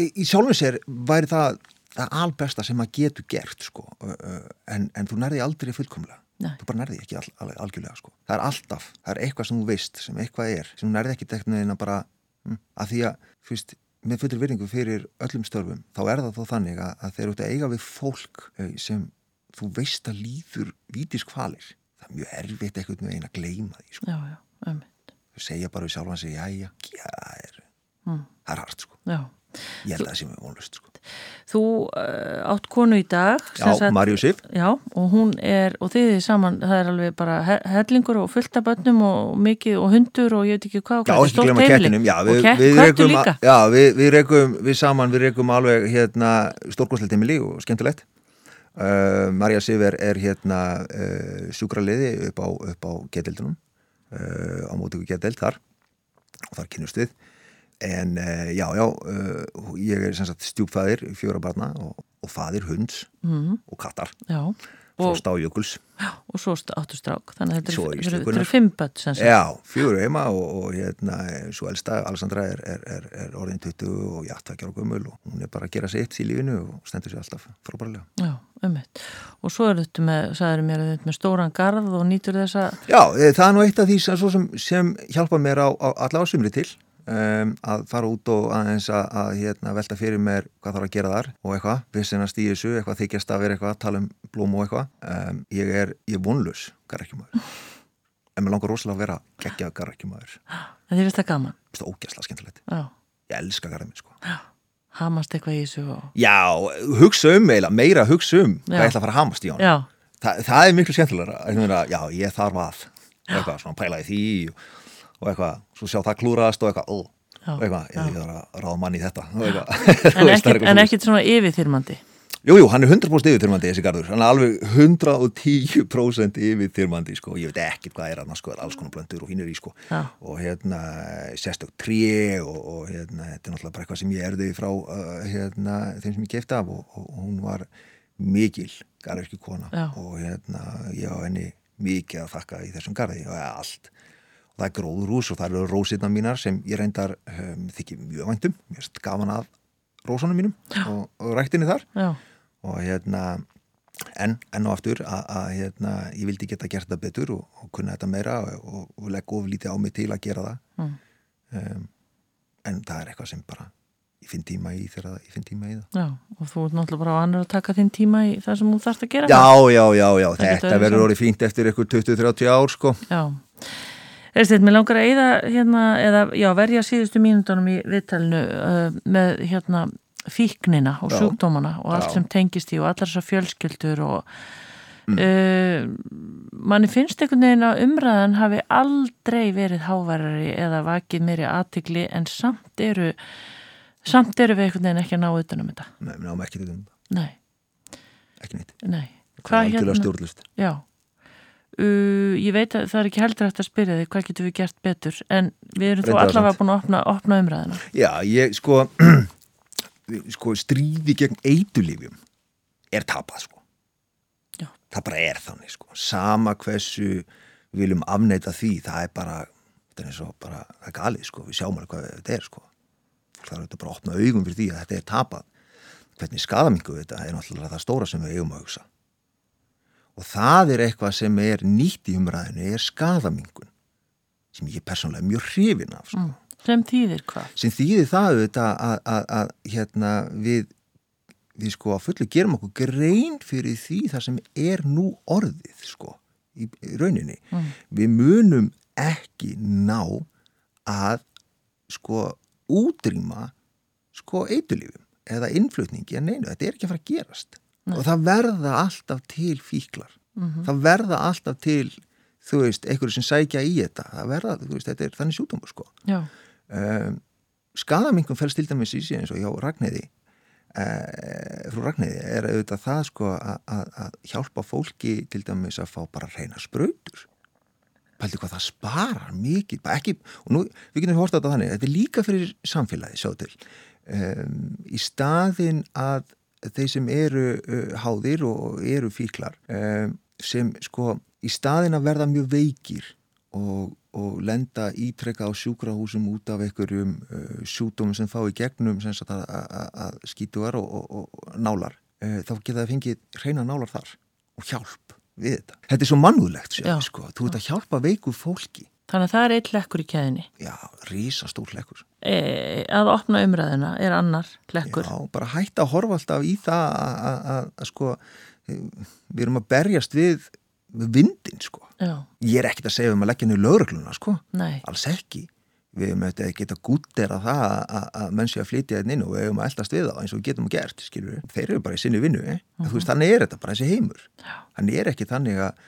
B: í, í sjálfum sér væri það albesta sem maður getur gert sko, en, en þú nærði aldrei fullkomlega.
A: Nei.
B: Þú bara nærði ekki all, all, algjörlega sko. Það er alltaf, það er eitthvað sem þú veist, sem eitthvað er, sem þú nærði ekki teknið inn að bara, hm, að því að, þú veist, með fullur virðingu fyrir öllum störfum, þá er það þó þannig að, að þeir eru út að eiga við fólk sem þú veist að líður vítiskvalir. Það er mjög erfitt eitthvað með eina að gleyma því sko.
A: Já, já.
B: Þau segja bara við sjálfan sig, jæja, já, það er,
A: Mm.
B: það er hart sko.
A: Já.
B: Ég held að það sé mjög vonlust sko.
A: Þú uh, átt konu í dag.
B: Já,
A: sagt-
B: Marju Sif.
A: Já, og hún er, og þið er saman, það er alveg bara he- hellingur og fullt af bönnum og mikið og hundur og ég veit ekki hvað.
B: Já, ekki
A: heimili.
B: kettinum, já, við,
A: kett,
B: við rekum, já, við, við rekum, við saman, við rekum alveg hérna stórkostlegt heimili og skemmtilegt. Uh, Marja Sif er, er hérna uh, sjúkraliði upp á, á getildunum, á mótöku getild þar og þar kynust við. En uh, já, já, uh, ég er sem sagt stjúpfæðir fjóra barna og, og fæðir hunds
A: Mhm,
B: og kattar,
A: já, og,
B: frosta á jökuls.
A: og svo áttu strák, þannig að þetta eru- fimm sagt.
B: Já, fjögur heima og, og hérna, svo elsta Alessandra er, er, er, er orðin 20 og játtakjar og gömul og hún er bara að gera sitt í lífinu og stendur sér alltaf frábærlega.
A: Já, ummitt. Og svo er þetta með, sagður mér, þetta með stóran garð og nýtur þessa,
B: Já, e, það er nú eitt af því sem, sem, sem hjálpa mér á, á allavega sumri til um, að fara út og aðeins að, að hérna, velta fyrir mér hvað þarf að gera þar og eitthvað, vissinast í þessu, eitthvað þykjast að vera eitthvað, tala um blóm og eitthvað. Um, ég er, ég er vonlaus garrækjumæður. En mér langar rosalega að vera geggjað garrækjumæður.
A: en þið veist það gaman.
B: Það er ógæslega skemmtilegt.
A: Já,
B: Ég elska garrækjum, sko.
A: hamast eitthvað í þessu og,
B: Já, hugsa um meira, meira hugsa um
A: Já.
B: hvað ég ætla að fara að hamast í hann
A: já,
B: Þa, það er miklu meina, já, ég þarf að eitthvað, svona pæla í því og, og eitthvað, svo sjá það klúraðast og eitthvað, og eitthvað, ég, þarf að ráða mann í þetta og
A: en
B: er
A: ekkit, en ekkit svona yfirþyrmandi.
B: Jú, jú, hann er 100% yfirþyrmandi þessi garður, hann er alveg 110% yfirþyrmandi, sko, ég veit ekkert hvað er hann, sko, er alls konar blöndur og hínur í, sko.
A: Já.
B: og hérna, sérstök tré og, og hérna, þetta er náttúrulega bara eitthvað sem ég erði frá, uh, hérna, þeim sem ég kefti af og, og hún var mikil garðurki kona
A: Já.
B: og hérna, ég á henni mikið að þakka í þessum garði og allt. og það er gróðurús og það eru rósirna mínar sem ég reyndar um, þykir mjög væntum, mér erst gaman af rósunum mínum og, og ræktinni þar.
A: Já,
B: og hérna en, enn og aftur að, hérna, ég vildi geta gert það betur og, og kunna þetta meira og, og, legg of lítið á mig til að gera það.
A: Mm.
B: um, en það er eitthvað sem bara ég finn tíma í þegar ég finn tíma í það.
A: Já, og þú ert náttúrulega bara á annar að taka þinn tíma í það sem þú þarfst að gera.
B: Já, já, já, já, þetta verður orðið fínt eftir eitthvað 20-30 ár sko.
A: Já. Eirsteinn, mér langar að eyða hérna, eða já, verja síðustu mínútonum í viðtalinu uh, með hérna fíknina og
B: Já.
A: sjúkdómana og allt
B: Já.
A: sem tengist í og allar þessar fjölskyldur og
B: Mm.
A: uh, manni finnst einhvern veginn að umræðan hafi aldrei verið háværari eða vakið meiri aðtikli en samt eru samt eru við einhvern veginn ekki að ná utanum þetta.
B: Nei, við náum ekki til um
A: Nei,
B: ekki neitt
A: nei.
B: Það er
A: Hvað
B: algjörlega
A: hérna?
B: stjórnlust
A: Já, uh, ég veit að það er ekki heldur eftir að spyrja þig hvað getum við gert betur? En við erum þó
B: Reyndar
A: allavega
B: samt.
A: búin að opna, opna umræðina.
B: Já, ég sko sko stríði gegn eitulífjum er tapað sko.
A: Já.
B: það bara er þannig sko. Sama hversu við viljum afneita því það er bara, þetta er bara það er galið sko, við sjáum alveg hvað þetta er sko. Þarf auðvitað bara að opna augum fyrir því að þetta er tapað. Hvernig skadamingu þetta er náttúrulega það stóra sem við eigum að hugsa og það er eitthvað sem er nýtt í umræðinu er skadamingun sem ég er persónlega mjög hrifin af sko
A: Mm. Sem þýðir hvað?
B: sem þýðir það auðvitað að, að, að hérna við við sko að fullu gerum okkur grein fyrir því það sem er nú orðið sko í, í rauninni
A: Mm.
B: við munum ekki ná að sko útrýma sko eitulífum eða innflutningi en neinu, þetta er ekki að fara að gerast
A: Nei.
B: og það verða alltaf til fíklar.
A: Mm
B: það verða alltaf til þú veist, einhverju sem sækja í þetta. Það verða, þú veist, þetta er þannig sjútumur sko. Um, skadaminkum fælst til dæmis í sig eins og hjá Ragnæði uh, frú Ragnæði er auðvitað það sko að- hjálpa fólki til dæmis að fá bara reyna sprautur? Pældi hvað það sparar mikið ekki, og nú, við getum horta þetta þannig þetta er líka fyrir samfélagi, sjá til. Um, í staðin að þeir sem eru háðir og eru fíklar sem sko í staðin að verða mjög veikir og, og lenda ítrekka á sjúkrahúsum út af einhverjum sjúdómum sem fá í gegnum að, skítuar og, og, og nálar þá geta það fengið reyna nálar þar og hjálp við þetta. Þetta er svo mannúðlegt sér, sko. þú ert að hjálpa veiku fólki
A: Þannig að það er eitt lekkur í keðinni.
B: Já, rísastór lekkur.
A: E, að opna umræðina er annar lekkur.
B: Já, bara hætta að horfa alltaf í það að sko, við erum að berjast við, vindin, sko.
A: Já.
B: Ég er ekkit að segja um að leggja niður lögregluna, sko.
A: Nei.
B: Alls ekki. Við hefum auðvitað ekki geta gúttera það að menn sé að flytja þetta inn og við hefum að eldast við það eins og við getum að gert, skilur við. Þeir eru bara í sinni vinnu, eh? -huh. Þú veist, þannig er þetta bara þessi heimur. Já. Þannig er ekki þannig að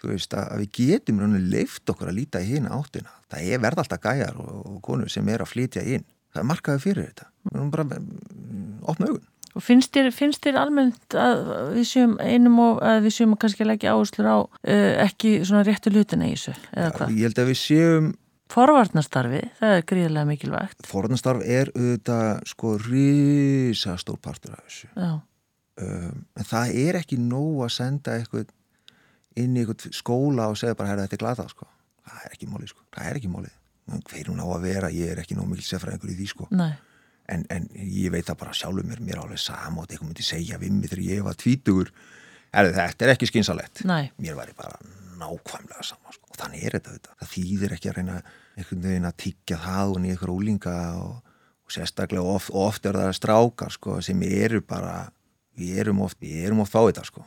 B: þú veist að við getum leift okkur að líta í hína áttina það er verða alltaf gæjar og, og konur sem er að flytja inn það er markaði fyrir þetta við erum bara mm, opna augun
A: Og finnst þér, finnst þér almennt að við séum einum og að við séum kannski að leggja áherslur á uh, ekki svona réttu lutina í þessu, eða hvað?
B: Ég held að við séum...
A: Forvarnastarfi, það er gríðilega mikilvægt.
B: Forvarnastarf er auðvitað sko risastór partur af þessu. Um, en það er ekki nóg að senda eitthvað inn í eitthvað skóla og segja bara, herra, þetta er glada, sko. Það er ekki mólið, sko. Það er ekki mólið. Hver hún á að vera, ég er ekki nóg mikil sefraðingur í því, sko.
A: Nei.
B: En, en ég veit það bara sjálfur mér, mér er alveg samótt, eitthvað myndi segja við mig þegar ég var tvítugur. Er, þetta er ekki skynsalett.
A: Nei.
B: Mér væri bara nákvæmlega sama, sko. Og þannig er þetta, þetta. Það þýðir ekki að reyna einhvern veginn að tiggja það og nýja ykkur ólinga og, og sérstaklega oft, oft er það strákar, sko, sem eru bara, við erum oft, við erum oft fá þetta, sko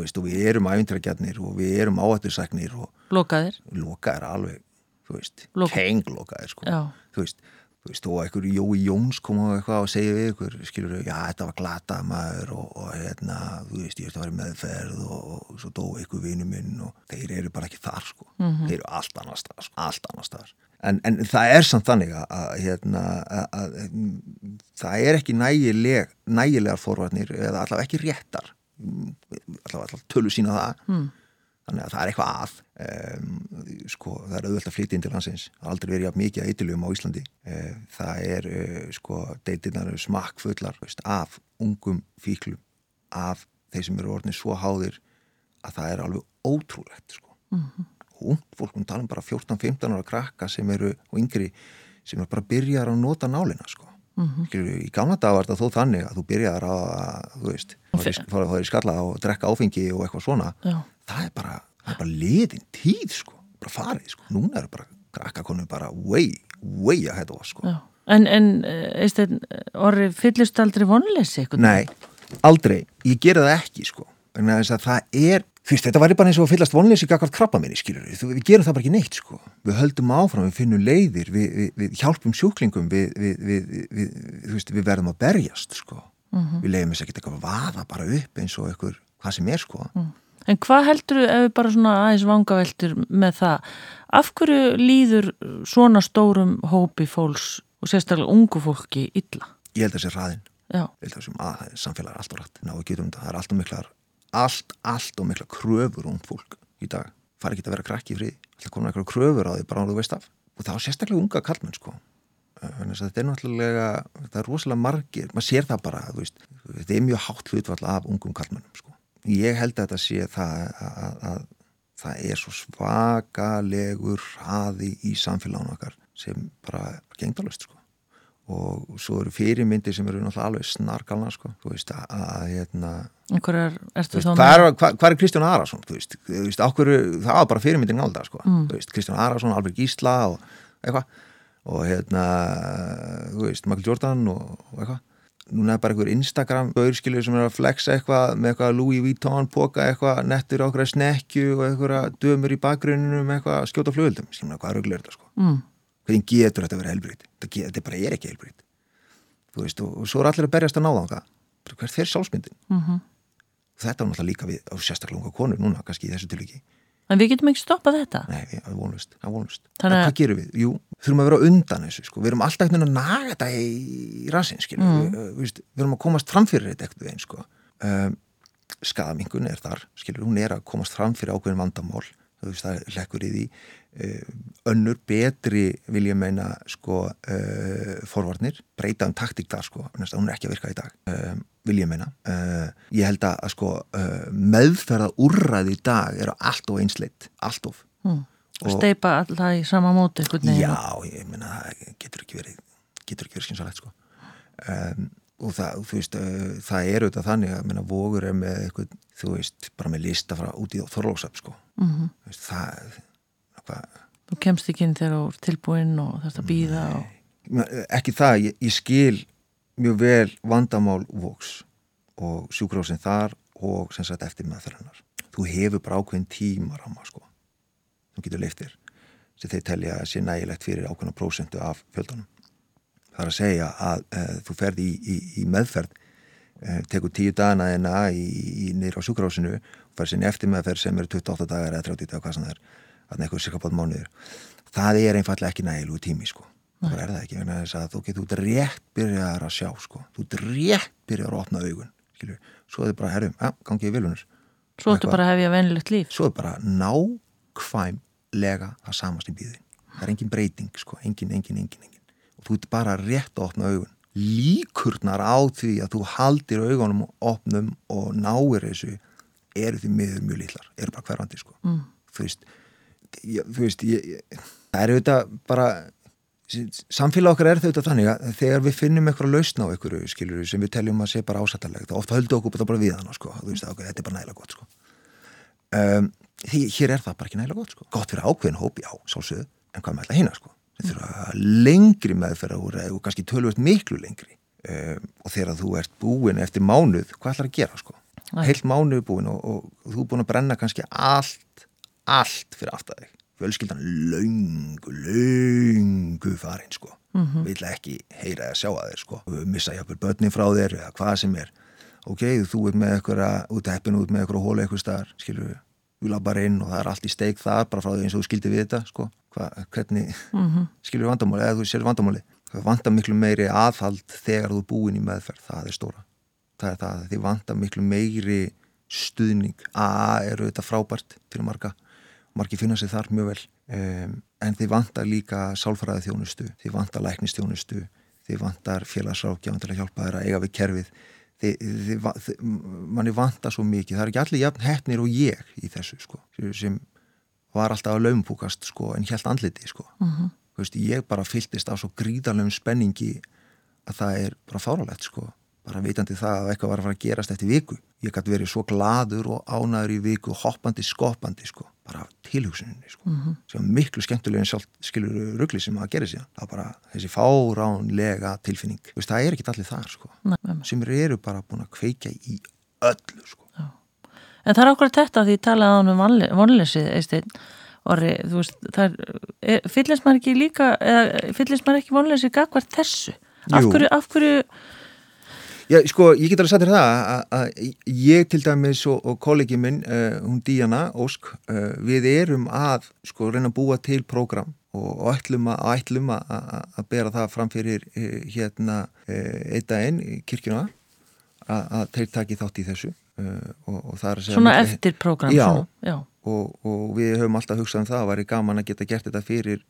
B: veist, og við erum ævintrækjarnir og við erum áhættursæknir og
A: lokaðir?
B: Lokaðir alveg, þú veist
A: Loka.
B: kenglokaðir sko. Þú veist, þú veist, og einhver Jói Jóns kom á eitthvað og segja við ykkur, skilur já, þetta var glatað maður og, og hérna, þú veist, ég ert að vera meðferð og, og svo dó ykkur vinu minn og þeir eru bara ekki þar, sko.
A: Mm -hmm.
B: þeir eru allt annar staðar, sko, allt annar staðar. En, en það er samt þannig að, að hérna, að, að það er ekki nægileg nægilegar forvarnir, eða allavega ekki réttar allavega tölu sína það.
A: Mm.
B: þannig að það er eitthvað að um, sko það er auðvöld að flytja inn til landsins. Það er aldrei verið jafn mikið að eitthilum á Íslandi. Uh, það er uh, sko deytirnar smakkfullar veist, af ungum fíklum af þeir sem eru orðinni svo háðir að það er alveg ótrúlegt sko.
A: Mm -hmm.
B: og ung fólk, tala um bara 14-15 ára krakka sem eru og yngri sem er bara að byrja að nota nálina sko Mm -hmm. í gamla dag var þetta þó þannig að þú byrjaðar að, þú veist fara að fara í skalla og drekka áfengi og eitthvað svona
A: Já.
B: það er bara, það er bara liðin tíð sko, bara farið sko núna eru bara krakkakonu bara way, way að hætta oss sko
A: Já. En, en Eistein, orði fyllist aldrei vonleysi?
B: Nei, aldrei, ég gera það ekki sko en það er Þú veist, þetta væri bara eins og að fyllast vonleysi gagvart krabba minni, skilur við. Við gerum það bara ekki neitt, sko. Við höldum áfram, við finnum leiðir, við, við, við hjálpum sjúklingum, við, veist, við verðum að berjast, sko.
A: Mm -hmm.
B: Við leiðum þess að geta eitthvað að vaða bara upp eins og eitthvað, hvað sem er, sko.
A: Mm. En hvað heldur þú, ef við bara svona aðeins vangaveltur með það, af hverju líður svona stórum hópi fólks og sérstaklega ungu fólki illa?
B: Ég held að það sé hraðin.
A: Já.
B: Ég held að það sé að samfélag er allt og rætt. Ná, við getum þetta, það er allt og miklar allt, allt og mikla kröfur um fólk í dag, fara ekki að vera krakki í frið alltaf konar eitthvað kröfur á því bara á þú veist af. Og það var sérstaklega unga kallmenn sko. Þetta er náttúrulega það er rosalega margir, maður sér það bara veist, þetta er mjög hátt hlutvall af ungum kallmennum sko, ég held að þetta sé það að, að, að það er svo svakalegur hraði í samfélagun okkar sem bara gengdalust sko og svo eru fyrirmyndir sem eru náttúrulega alveg snarkalna sko, þú veist að, að hérna
A: er,
B: þá með? Hvað er, Kristján Arason, þú veist, þú veist ákveru, það var bara fyrirmyndin álda sko, mm. þú veist, Kristján Arason, Albert Gísla og eitthvað. Og hérna, þú veist, Michael Jordan og, og eitthvað. Núna er bara einhver Instagram auðskilur sem er að flexa eitthvað með eitthvað Louis Vuitton póka eitthvað nettur okkur snekju og eitthvað dömur í bakgrunninu með eitthvað skjóta flugöldum, skilur hvað er auðvitað þetta sko.
A: Mm
B: hvernig getur þetta að vera helbriðt þetta, bara er ekki helbriðt og, og svo er allir að berjast að náða það hvert fer sjálfsmyndin
A: mm -hmm.
B: þetta er náttúrulega líka við á sérstaklega unga konur núna kannski í þessu tilviki
A: en við getum ekki stoppað þetta
B: nei, það er vonlust, er vonlust.
A: Þannig...
B: hvað gerum við? Jú, þurfum að vera undan þessu sko. við erum alltaf einhvern veginn að naga þetta í, rassin mm. við, við, við erum að komast framfyrir þetta ekkert einn sko. um, skadamingun er þar skilur, hún er að komast framfyrir ákveðin vandamál það lekkur í því önnur betri vil ég meina sko uh, forvarnir, breyta um taktík þar sko, hún er ekki að virka í dag. Um, vil ég meina. Ég held að sko meðferða úrræði í dag eru allt of einsleitt, allt of.
A: Mm. og steipa alltaf í sama móti
B: já, ég meina það getur ekki verið getur ekki verið skynsalegt sko. Um, og það, þú veist, uh, það er auðvitað þannig að minna, vogur er með eitthvað, þú veist, bara með lista frá út í Þorlóksöp sko. mm -hmm. það
A: hva... Þú kemst ekki inn þegar þú er tilbúinn og þarfst að býða og...
B: Ekki það, ég, ég skil mjög vel vandamál voks og sjúkrósin þar og sem sagt eftir meðferðarnar þú hefur bara ákveðin tíma ráma sko, þú getur leiftir sem þeir telja að sé nægilegt fyrir ákveðina prósentu af fjöldanum Það er að segja að uh, þú ferði í, í, í meðferð, uh, tekur tíu dagana þeina nýra á sjúkrásinu og ferði sinni eftir meðferð sem eru 28 dagar eða 30 dagar, hvað sem það er, að nekkur sikka bátt mánuður. Það er einfallega ekki nægilu tími sko. Það er það ekki, þess að þú getur út rétt byrjar að sjá sko. Þú getur rétt byrjar að opna augun, skilju. Svo er þið bara, herrum, ja, gangið í vilunir.
A: Svo ertu bara að hefja venilegt líf.
B: Svo er bara nákvæmlega að samast í býðin. Það er engin breyting sko, engin, engin, engin, engin þú ert bara rétt að opna augun líkurnar á því að þú haldir augunum opnum og náir þessu eru því miður mjög lillar eru bara hverjandi sko mm. þú veist, ég, þú veist ég, það er auðvitað bara samfélag okkar er þau auðvitað þannig að þegar við finnum eitthvað lausna á einhverju skilur sem við teljum að sé bara ásættarlegt þá ofta höldum okkur bara við hana sko. Þú veist okay, þetta er bara nægilega gott sko. Um, því, hér er það bara ekki nægilega gott sko. Gott fyrir ákveðin hóp, já, sálsögðu en hvað með þetta hýna sko? Sem þurfa lengri meðferðar og kannski tölvöld miklu lengri. Um, og þegar þú ert búin eftir mánuð, hvað ætlar að gera sko? heilt mánuð búin og, og, og þú er búin að brenna kannski allt allt fyrir aftæði fjölskyldan laungu, laungu farin sko, mm -hmm. vil ekki heyra eða sjá að þér sko, missa hjálpur börnin frá þér eða hvað sem er. Ok, þú ert með eitthvað út að heppinu út með eitthvað hóla eitthvað starf, skilur við við lappar inn og það er allt í steik þar bara frá því eins og þú skildi við þetta sko. Hva, hvernig mm -hmm. skilur vandamáli eða þú sér vandamáli það vantar miklu meiri aðhald þegar þú búin í meðferð, það er stóra. Það er það, þið vantar miklu meiri stuðning, að eru þetta frábært fyrir marga margi finna sér þar mjög vel um, en þið vantar líka sálfræði þjónustu þið vantar læknistjónustu þið vantar félagsrákjáðan til að hjálpa þér að eiga við kerfið þið, þið, þið, manni vantar svo mikið það er ekki allir jafn hefnir og ég í þessu sko, sem var alltaf að laumpúkast sko, en helt andliti sko. uh mhm. -huh. veist, ég bara fylltist af svo gríðarlegum spenningi að það er bara fáralegt sko. Bara veitandi það að eitthvað var að fara að gerast eftir viku ég gæti verið svo gladur og ánaður í viku hoppandi, skoppandi sko. bara tilhugsuninni uh mhm. -huh. sem er miklu skemmtulegin sjálf skilur ruggli sem að gera síðan það er bara þessi fáránlega tilfinning veist, það er ekki allir þar sko. Nei, sem eru bara búin að kveika í öllu sko
A: En það er okkur þetta því talaði án um vonleysið eisteinn orri, þú veist, það er fyllist maður ekki líka, eða fyllist maður ekki vonleysið gagvart þessu? Af hverju, af hverju
B: Já, sko, ég get alveg sagt þér það að ég til dæmis og, og kollegi minn, uh, hún Díana Ósk, uh, við erum að sko reyna að búa til prógram og ætlum að, ætlum að, að bera það fram fyrir uh, hérna einn daginn í kirkjuna að, að þeir taki þátt í þessu
A: og, og svona eftir program
B: já, já. Og, og við höfum alltaf hugsað um það að það væri gaman að geta gert þetta fyrir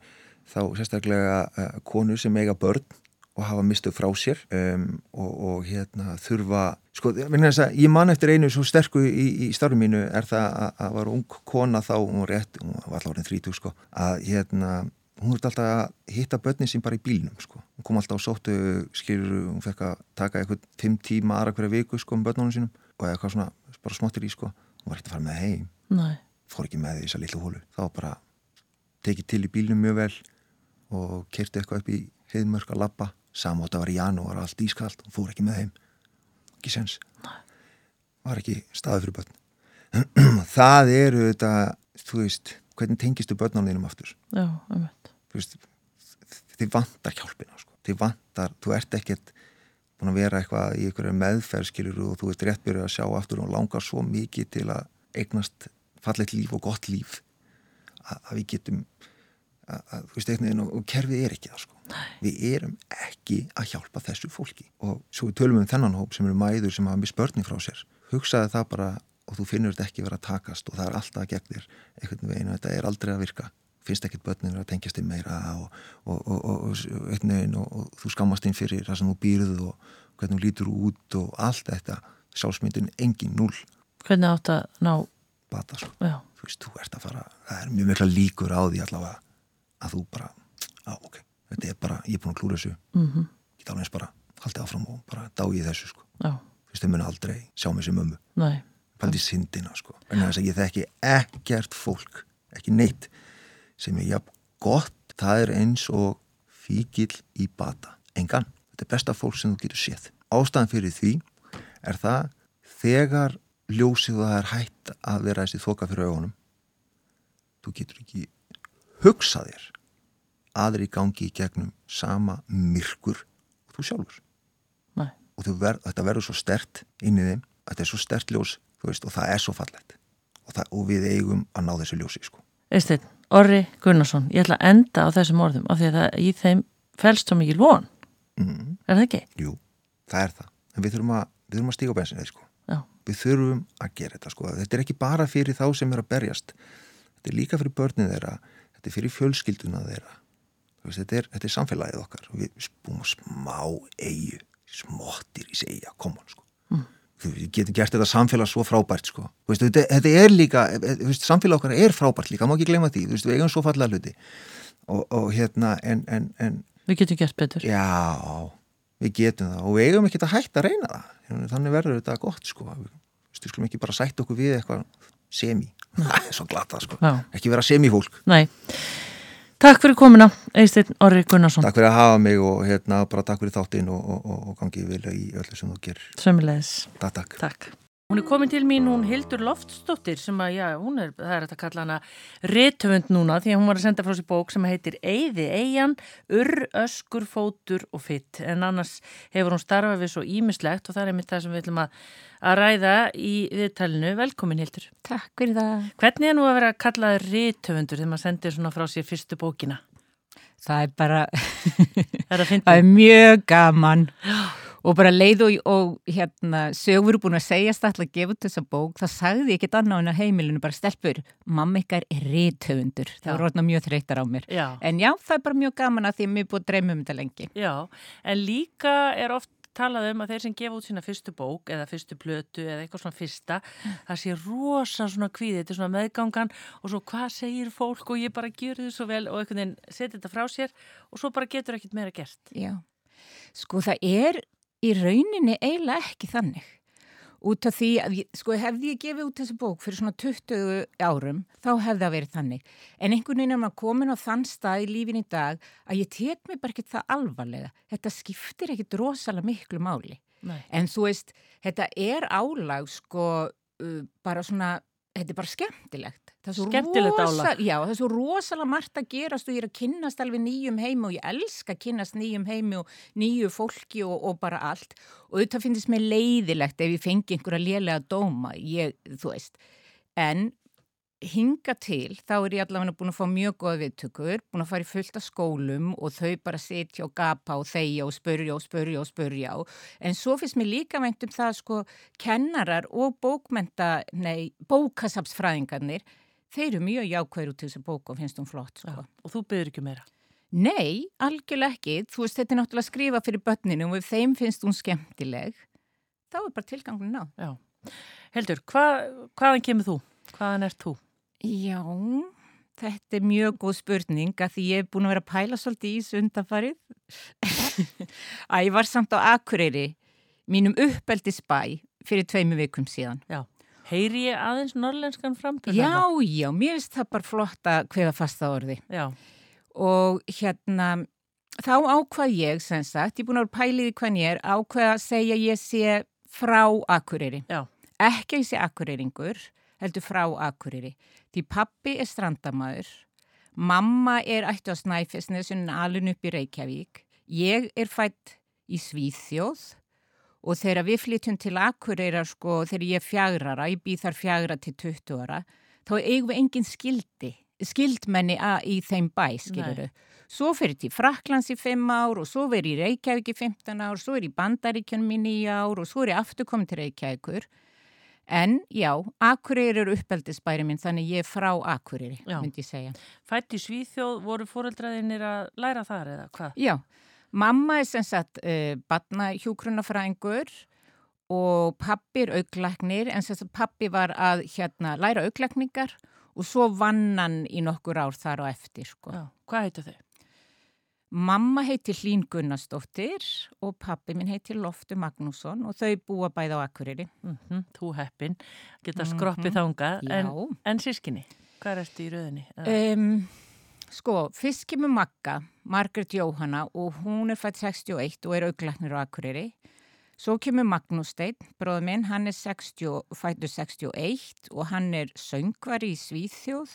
B: þá sérstaklega konu sem eiga börn og hafa mistuð frá sér um, og, og hérna þurfa sko, ég man eftir einu svo sterku í, í starfum mínu er það að, að var ung kona þá, hún var rétt, hún var alltaf orðin 30 sko, að hérna hún þurfti alltaf að hitta börnin sín bara í bílnum sko. hún kom alltaf á sóttu skilur, hún fekk að taka eitthvað 5 tíma aðra hverja viku sko um börnunum sínum og eitthvað svona bara smottir í sko hún var ekkert að fara með heim
A: Nei.
B: fór ekki með því þess að lilla hólu þá bara tekið til í bílnum mjög vel og kerti eitthvað upp í heiðmörk að lappa samótt að var í janúar allt ískalt og fór ekki með heim ekki sens Nei. var ekki staðið fyrir börn. Það eru þetta þú veist, hvernig tengistu börnarleginum aftur?
A: Já, um
B: veist, þið vantar hjálpina sko. þið vantar, þú ert ekkert búin að vera eitthvað í einhverju meðferð skilur og þú veist rétt byrjuð að sjá aftur og langar svo mikið til að eignast fallet líf og gott líf að, að við getum að, að, þú veist eitthvað og, og kerfið er ekki það sko. Við erum ekki að hjálpa þessu fólki. Og svo við tölum um þennan hóp sem eru mæður sem hafa mist börni frá sér. Hugsaði það bara og þú finnur þetta ekki vera að takast og það er alltaf gegn þér einhvern veginn og þetta er aldrei að virka. Finnst ekkert börnin að tengjast þig meira og, og, og, veginn, og þú skammast inn fyrir það sem þú býrðu og hvernig þú lítur út og allt þetta. Sjálfsmyndin engin null
A: Hvernig átt að ná
B: bata sko.
A: þú
B: veist, þú ert að fara það er mjög mikla líkur á því allavega að þú bara, á ok þetta er bara, ég er búin að klúra þessu.
A: Mm -hmm.
B: ég tala eins bara, haldið áfram og bara dá ég þessu sko. Þú veist, þau mun aldrei sjá mig sem ömmu
A: Nei.
B: Paldi syndina sko. En þess að ég þekki ekkert fólk ekki neitt sem er jafn gott. Það er eins og fíkil í bata. Engan, þetta er besta fólk sem þú getur séð. Ástæðan fyrir því er það þegar ljósið það er hægt að vera þessi þoka fyrir augunum þú getur ekki hugsað þér aðri gangi í gegnum sama myrkur og þú sjálfur
A: Nei.
B: og ver, þetta verður svo stert inn í þeim, þetta er svo stert ljós veist, og það er svo fallet og, það, og við eigum að ná þessu ljósi sko.
A: Eisteinn, Orri Gunnarsson ég ætla að enda á þessum orðum af því að það, í þeim fælst svo mikið lón
B: mm.
A: er það ekki?
B: Jú, það er það en við þurfum að, við þurfum að stíka á bensinni sko. Við þurfum að gera þetta sko. þetta er ekki bara fyrir þá sem er að berjast þetta er líka fyrir börnin þeirra þetta er fyrir fjölskylduna þeirra veist, þetta, er, þetta er samfélagið okkar við búum smá eigu smottir í segja, koma sko. mm. við getum gert þetta samfélag svo frábært sko. veist, þetta, þetta er líka veist, samfélag okkar er frábært líka, má ekki glemja því við eigum svo fallega hluti og, og hérna en, en, en
A: við getum gert betur
B: já, við getum það og við eigum ekki að hætta að reyna það þannig verður þetta gott sko við skulum ekki bara sætt okkur við eitthvað semi, það er svo glata sko Já. ekki vera semifólk
A: Nei. Takk fyrir komina, Eisteinn Orri Gunnarsson
B: Takk fyrir að hafa mig og hérna bara takk fyrir þáttinn og, og, og, og gangið vilja í öllu sem þú gerir
A: Sömmulegis
B: Takk, takk,
A: takk. Hún er komin til mín, hún Hildur Loftsdóttir sem að, já, hún er, það er að kalla hana réttöfund núna því að hún var að senda frá sér bók sem heitir Eyði Eyjan, Urr, Öskur, Fótur og Fitt en annars hefur hún starfað við svo ímislegt og það er einmitt það sem við ætlum að, að ræða í viðtalinu. Velkomin Hildur.
D: Takk fyrir það.
A: Hvernig er nú að vera að kalla réttöfundur þegar maður sendir svona frá sér fyrstu bókina?
D: Það er bara,
A: það er
D: mjög gaman. Já og bara leið og, og hérna sögur búin að segjast alltaf að gefa út þessa bók þá sagði ég ekkert annað en að heimilinu bara stelpur, mamma ykkar er rithöfundur. Það voru orðna mjög þreytar á mér.
A: Já.
D: en já, það er bara mjög gaman að því að mér er búin að dreyma um þetta lengi.
A: Já, en líka er oft talað um að þeir sem gefa út sína fyrstu bók eða fyrstu plötu eða eitthvað svona fyrsta það sé rosa svona kvíði, þetta er svona meðgangan og svo hvað segir fólk og ég bara gjur þið svo vel og einhvern veginn setja þetta frá sér og svo bara getur ekkit meira gert.
D: Já, sko það er í rauninni eiginlega ekki þannig. Út af því að, sko, hefði ég gefið út þessu bók fyrir svona 20 árum, þá hefði það verið þannig. En einhvern veginn er maður komin á þann stað í lífin í dag að ég tek mig bara ekkert það alvarlega. Þetta skiptir ekkert rosalega miklu máli.
A: Nei.
D: En þú veist, þetta er álag, sko, uh, bara svona, þetta er bara skemmtilegt.
A: Skemmtilegt álag.
D: Já, það er svo rosalega margt að gerast og ég er að kynnast alveg nýjum heimi og ég elska að kynnast nýjum heimi og nýju fólki og, og bara allt. Og þetta finnst mér leiðilegt ef ég fengi einhverja lélega dóma, ég, þú veist. En hinga til, þá er ég allavega búin að fá mjög goða viðtökur, búin að fara í fullt af skólum og þau bara sitja og gapa og þeia og spörja og spörja og spörja en svo finnst mér líka meint um það sko kennarar og bókmenta, nei, bókasapsfræðingarnir þeir eru mjög jákvæður út til þessu bóku og finnst hún flott sko.
A: Já, og þú byrður ekki meira?
D: Nei, algjörlega ekki, þú veist þetta er náttúrulega að skrifa fyrir börninu og ef þeim finnst hún skemmtileg þá er bara tilgangun ná
A: Já, heldur, hva, hvaðan kemur þú? Hvaðan ert þú?
D: Já, þetta er mjög góð spurning að því ég er búin að vera að pæla svolítið í þessu undanfarið. að ég var samt á Akureyri, mínum uppeldisbæ fyrir tveimu vikum síðan.
A: Já, heyri ég aðeins norrlenskan framtöð?
D: Já, já, mér finnst það bara flott að hvefa fasta orði.
A: Já.
D: Og hérna, þá ákvað ég, sem sagt, ég er búin að vera pælið í hvað ég er, ákvað að segja ég sé frá Akureyri.
A: Já.
D: Ekki að ég sé Akureyringur, heldur frá Akureyri. Því pappi er strandamæður, mamma er ættu á Snæfellsnes en alun upp í Reykjavík. Ég er fætt í Svíþjóð og þegar við flytjum til Akureyra sko, þegar ég er fjagrara, ég býð þar fjagra til 20 ára, þá eigum við engin skildi, skildmenni í þeim bæ, skiluru. Svo fyrir til Fraklands í 5 ár og svo verið í Reykjavík í 15 ár, svo er ég í Bandaríkjunum í 9 ár og svo er ég aftur komið til Reykjavíkur. En já, Akureyri eru uppeldisbæri minn, þannig ég er frá Akureyri,
A: Já.
D: myndi ég segja.
A: Fætt í Svíþjóð, voru fóreldraðinir að læra þar eða hvað?
D: Já, mamma er sem sagt uh, batna hjúkrunafræðingur og pappi er auglæknir, en sem sagt pappi var að hérna læra auglækningar og svo vann hann í nokkur ár þar á eftir, sko.
A: Já, hvað heitu þau?
D: Mamma heitir Hlín Gunnarsdóttir og pappi minn heitir Loftur Magnússon og þau búa bæði á Akureyri.
A: Mm þú heppin, geta
D: Mhm.
A: skroppið þangað,
D: Já.
A: en, en sískinni, hvað ertu í rauðinni?
D: Um, sko, fyrst kemur Magga, Margaret Jóhanna og hún er fætt 61 og er auglæknir á Akureyri. Svo kemur Magnús Steinn, bróður minn, hann er 60, fættur 61 og hann er söngvari í Svíþjóð.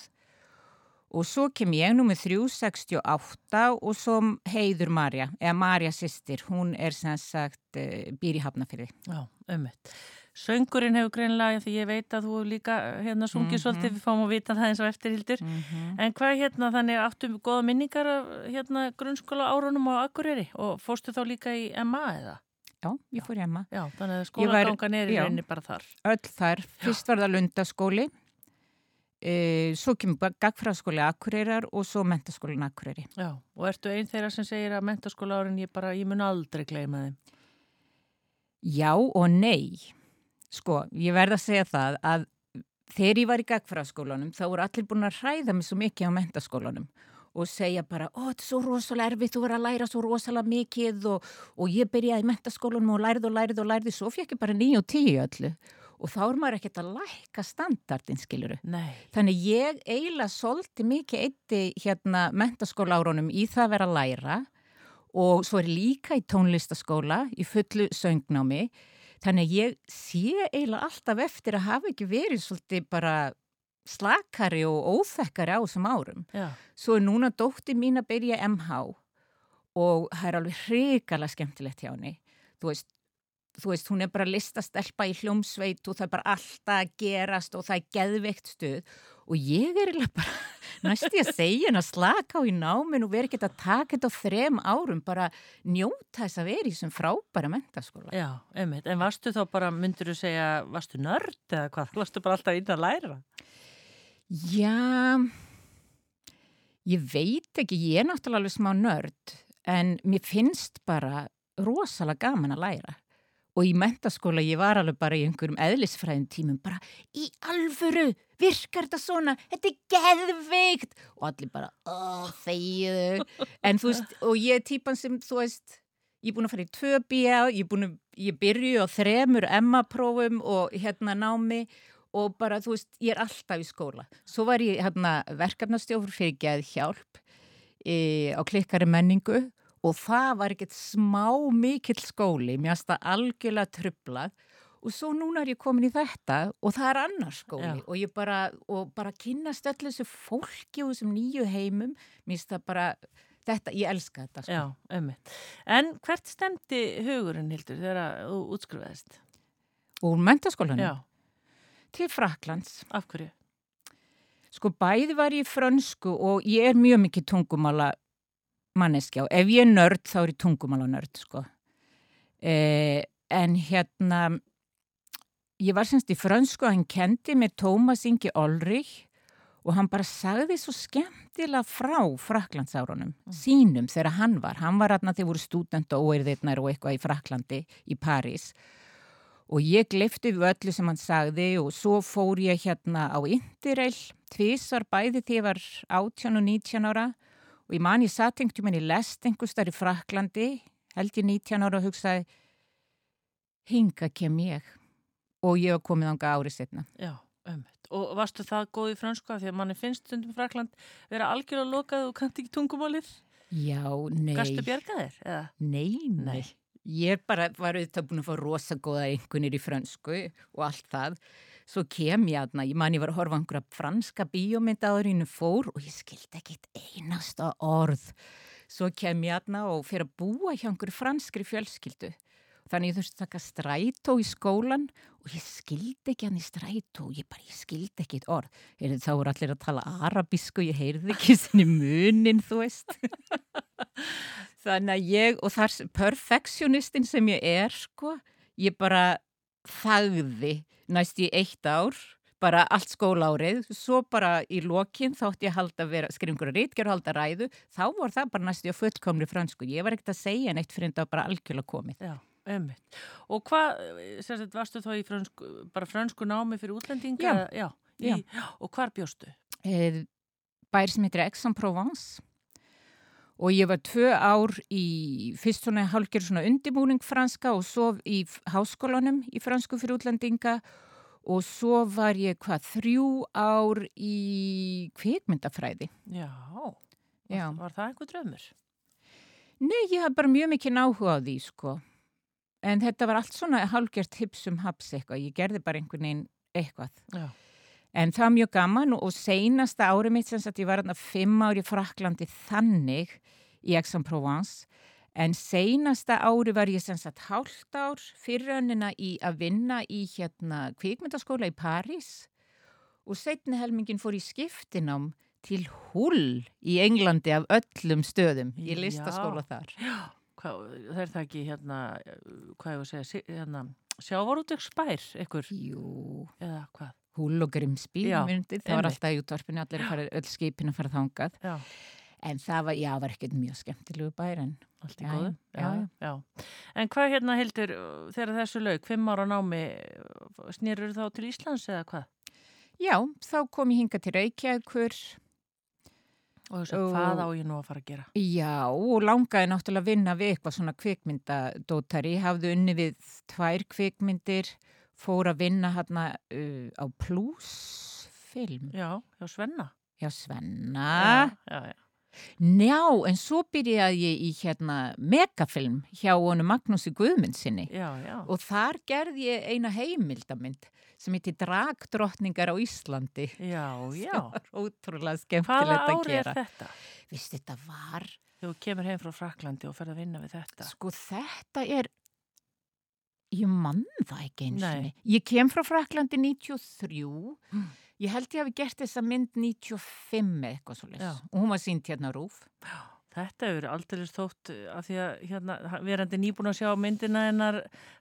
D: Og svo kem ég nummið 368 og svo heiður Marja, eða Marja sýstir, hún er sem sagt uh, býr í Hafnafyrði.
A: Já, ömmit. Söngurinn hefur greinlega, því ég veit að þú líka hérna sungið
D: Mhm.
A: svolítið, við fáum að vita það eins og eftirhildur. En hvað hérna, þannig áttum góða minningar af hérna grunnskóla árunum á Akureyri og fórstu þá líka í MA eða?
D: Já, ég fór í Emma.
A: Já, þannig að skólagangan er í
D: já.
A: rauninni bara þar.
D: öll þar. Fyrst var það lundaskóli, e, svo kemur gagfræðaskóli Akureyrar og svo mentaskólin Akureyri.
A: Já, og ertu einn þeirra sem segir að mentaskóla árin ég bara, ég mun aldrei gleyma þeim.
D: Já og nei. Sko, ég verð að segja það að þegar ég var í gagfræðaskólanum þá voru allir búin að hræða mig svo mikið á mentaskólanum og segja bara, ó, þetta er svo rosalega erfið, þú verður að læra svo rosalega mikið og, og ég byrjaði í mentaskólanum og lærið og lærið og lærið, svo fekk ég bara 9 og 10 öllu og þá er maður ekkert að læka standardin, skiluru.
A: Nei,
D: Þannig ég eiginlega solti mikið eitti hérna mentaskóla árunum í það að vera að læra og svo er líka í tónlistaskóla í fullu söngnámi. Þannig að ég sé eiginlega alltaf eftir að hafa ekki verið svolítið bara slakari og óþekkari á þessum árum.
A: já,
D: Svo er núna dótti mín að byrja MH og það er alveg hrikalega skemmtilegt hjá henni. Þú veist, þú veist, hún er bara listastelpa í hljómsveit og það er bara alltaf að gerast og það er geðveikt stuð og ég er bara næst ég að segja henn að slaka á í námin og vera ekkert að taka þetta á þrem árum bara njóta þess að vera í þessum frábæra mentaskóla.
A: já, ömmit. En varstu þá bara, myndur þú segja, varstu nörd eða hvað? Varstu bara alltaf inn að læra?
D: Já, ég veit ekki, ég er náttúrulega alveg smá nörd en mér finnst bara rosalega gaman að læra. Og í mentaskóla ég var alveg bara í einhverjum eðlisfræðin tímum bara í alvöru, virkar þetta svona, þetta er geðveikt og allir bara, ó, þegiðu. En þú veist, og ég er típan sem, þú veist, ég er búin að fara í tvö bíja, ég er búin að, ég byrju á þremur Emma-prófum og hérna námi og bara, þú veist, ég er alltaf í skóla. Svo var ég hérna verkefnastjófur fyrir geð hjálp e, á klikkari menningu og það var ekkert smá mikill skóli, mér finnst það algjörlega trublað og svo núna er ég komin í þetta og það er annar skóli
A: Já.
D: og ég bara, og bara kynnast öllu þessu fólki og þessum nýju heimum, mér finnst það bara, þetta, ég elska þetta sko.
A: Já, ömmit. En hvert stemdi hugurinn, Hildur, þegar þú útskrifaðist?
D: Og mentaskólanum
A: Já,
D: til Fraklands.
A: af hverju?
D: Sko bæði var ég frönsku og ég er mjög mikið tungumála manneskja og ef ég er nörd þá er ég tungumála nörd sko. Eh, en hérna, ég var semst í frönsku og hann kendi með Tómas Ingi Olrich og hann bara sagði svo skemmtilega frá Fraklandsárunum, sínum þegar hann var. Hann var aðna þegar voru stúdent og óerðirnar og eitthvað í Fraklandi, í París og ég glifti við öllu sem hann sagði og svo fór ég hérna á Interrail tvísar bæði því ég var 18 og 19 ára og ég man ég satt einhvern veginn í lest einhvers þar í Fraklandi held ég 19 ára og hugsaði hinga kem ég og ég var komið ánga árið setna.
A: Já, ömmit. Og varstu það góð í frönsku af því að manni finnst stundum Frakland vera algjörlega lokað og kannt ekki tungumálið?
D: Já, nei.
A: Gastu? Eða?
D: Nei, nei. Ég bara var auðvitað búin að fá rosa góða einhvernir í frönsku og allt það. Svo kem ég aðna, ég man ég var að horfa einhverja franska bíómynd áður innu fór og ég skildi ekkit einasta orð. Svo kem ég aðna og fyrir að búa hjá einhverju franskri fjölskyldu. Þannig ég þurfti að taka strætó í skólan og ég skildi ekki hann í strætó, ég bara, ég skildi ekki eitt orð. Heyrðu, þá voru allir að tala arabísku, ég heyrði ekki sinni munin, þú veist. Þannig að ég, og þar perfektionistin sem ég er, sko, ég bara þagði næst í eitt ár, bara allt skólárið, svo bara í lokin þátt ég halda að vera skringur að rítgjör halda ræðu, þá var það bara næst í að fullkomri fransku. Ég var ekkert að segja neitt fyrir en það var bara algjörlega komið.
A: Já, einmitt. Og hvað, sagt, varstu þá í frönsku, bara frönsku námi fyrir útlendinga?
D: Já.
A: Já. Í,
D: Já.
A: Og hvar bjóstu?
D: Eh, Bær sem heitir Aix-en-Provence og ég var tvö ár í fyrst svona hálfgerð svona undibúning franska og svo í háskólanum í fransku fyrir útlendinga og svo var ég hvað þrjú ár í kvikmyndafræði.
A: Já.
D: Já.
A: Var, það einhver drömmur?
D: Nei, ég haf bara mjög mikið áhuga á því sko. En þetta var allt svona hálfgerð hipsum haps eitthvað. Ég gerði bara einhvern veginn eitthvað.
A: Já.
D: En það var mjög gaman og, seinasta árið mitt sem sagt ég var hérna fimm ári í Fraklandi þannig í Aix-en-Provence en seinasta ári var ég sem sagt hálft ár fyrir önnina í að vinna í hérna kvikmyndaskóla í París og setni helmingin fór í skiptinám til Hull í Englandi af öllum stöðum í
A: Já.
D: listaskóla þar.
A: Hvað, það er það ekki hérna, hvað ég var að segja, hérna, sjávarútvegsbær, ykkur,
D: Jú,
A: eða hvað?
D: Hull og Grimsby,
A: Já,
D: myndi, það var alltaf í útvarpinu, allir fara, öll skipin að fara þangað.
A: Já,
D: En það var, já, var ekkert mjög skemmtilegu bær en
A: allt í góðu.
D: já.
A: En hvað hérna hildur, þegar þessu lauk, fimm ára námi, snýrur þá til Íslands eða hvað?
D: Já, þá kom ég hinga til Reykjavíkur,
A: Og þess að hvað á ég nú að fara að gera?
D: já, og langaði náttúrulega að vinna við eitthvað svona kvikmyndadótari, hafði unni við tvær kvikmyndir, fór að vinna hérna uh, á Plus-film,
A: Já, já, Svenna.
D: hjá Svenna.
A: Já, já, já.
D: Njá, en svo byrjaði ég í hérna megafilm hjá honu Magnúsi Guðmundsinni.
A: Já, já.
D: Og þar gerði ég eina heimildamind sem heiti Dragdrottningar á Íslandi.
A: Já, já.
D: Það var ótrúlega
A: Hvaða
D: skemmtilegt að
A: ári er
D: gera.
A: þetta?
D: Vist, þetta var,
A: þú kemur heim frá Fraklandi og ferð að vinna við þetta.
D: sko þetta er, ég mann það ekki eins og
A: Nei.
D: Ég kem frá Fraklandi 93,
A: Mm.
D: ég held ég hafi gert þessa mynd 95 eða eitthvað svo
A: Já.
D: og hún var sínt hérna Rúf.
A: Þetta hefur aldrei þótt uh, af því að hérna, verandi nýbúin að sjá myndina hennar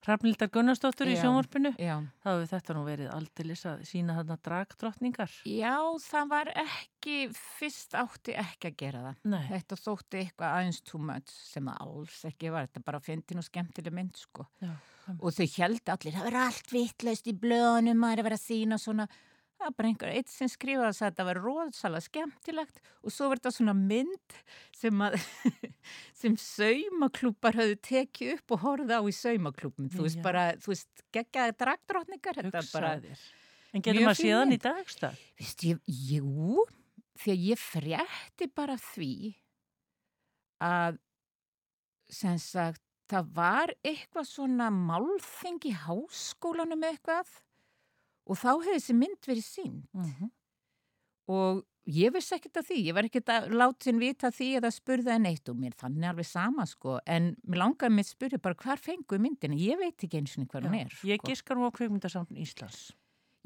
A: Hrafnildar Gunnarsdóttur í sjónvarpinu.
D: Já.
A: þá hefur þetta nú verið aldrei að sína þarna dragdrottningar.
D: Já, það var ekki, fyrst átti ekki að gera það.
A: Nei,
D: Þetta þótti eitthvað aðeins too much sem það alls ekki var. Þetta bara fyndin og skemmtileg mynd sko.
A: já.
D: Og þau held allir, það verður allt vitlaust í blöðunum, maður er að vera að sína svona. Það var bara einhver eitt sem skrifaði að þetta var rosalega skemmtilegt og svo var þetta svona mynd sem, að, sem saumaklúpar höfðu tekið upp og horfið á í saumaklúpum. Þú veist bara, þú veist, geggjaði dragdrottningar. Þetta var bara,
A: hugsaðir. En getur maður síðan í dagstað?
D: Jú, því að ég frétti bara því að sem sagt, það var eitthvað svona málþing í háskólanum eitthvað og þá hefði þessi mynd verið sín
A: Mm
D: og ég vissi ekkert af því, ég var ekkert að látin vita því eða spurða en eitt og mér þannig alveg sama sko, en mér langaði að spurja bara hvar fengu myndina, ég veit ekki eins og hvað hún er.
A: Ég
D: sko.
A: giskar nú á kveikmyndasamn Íslands.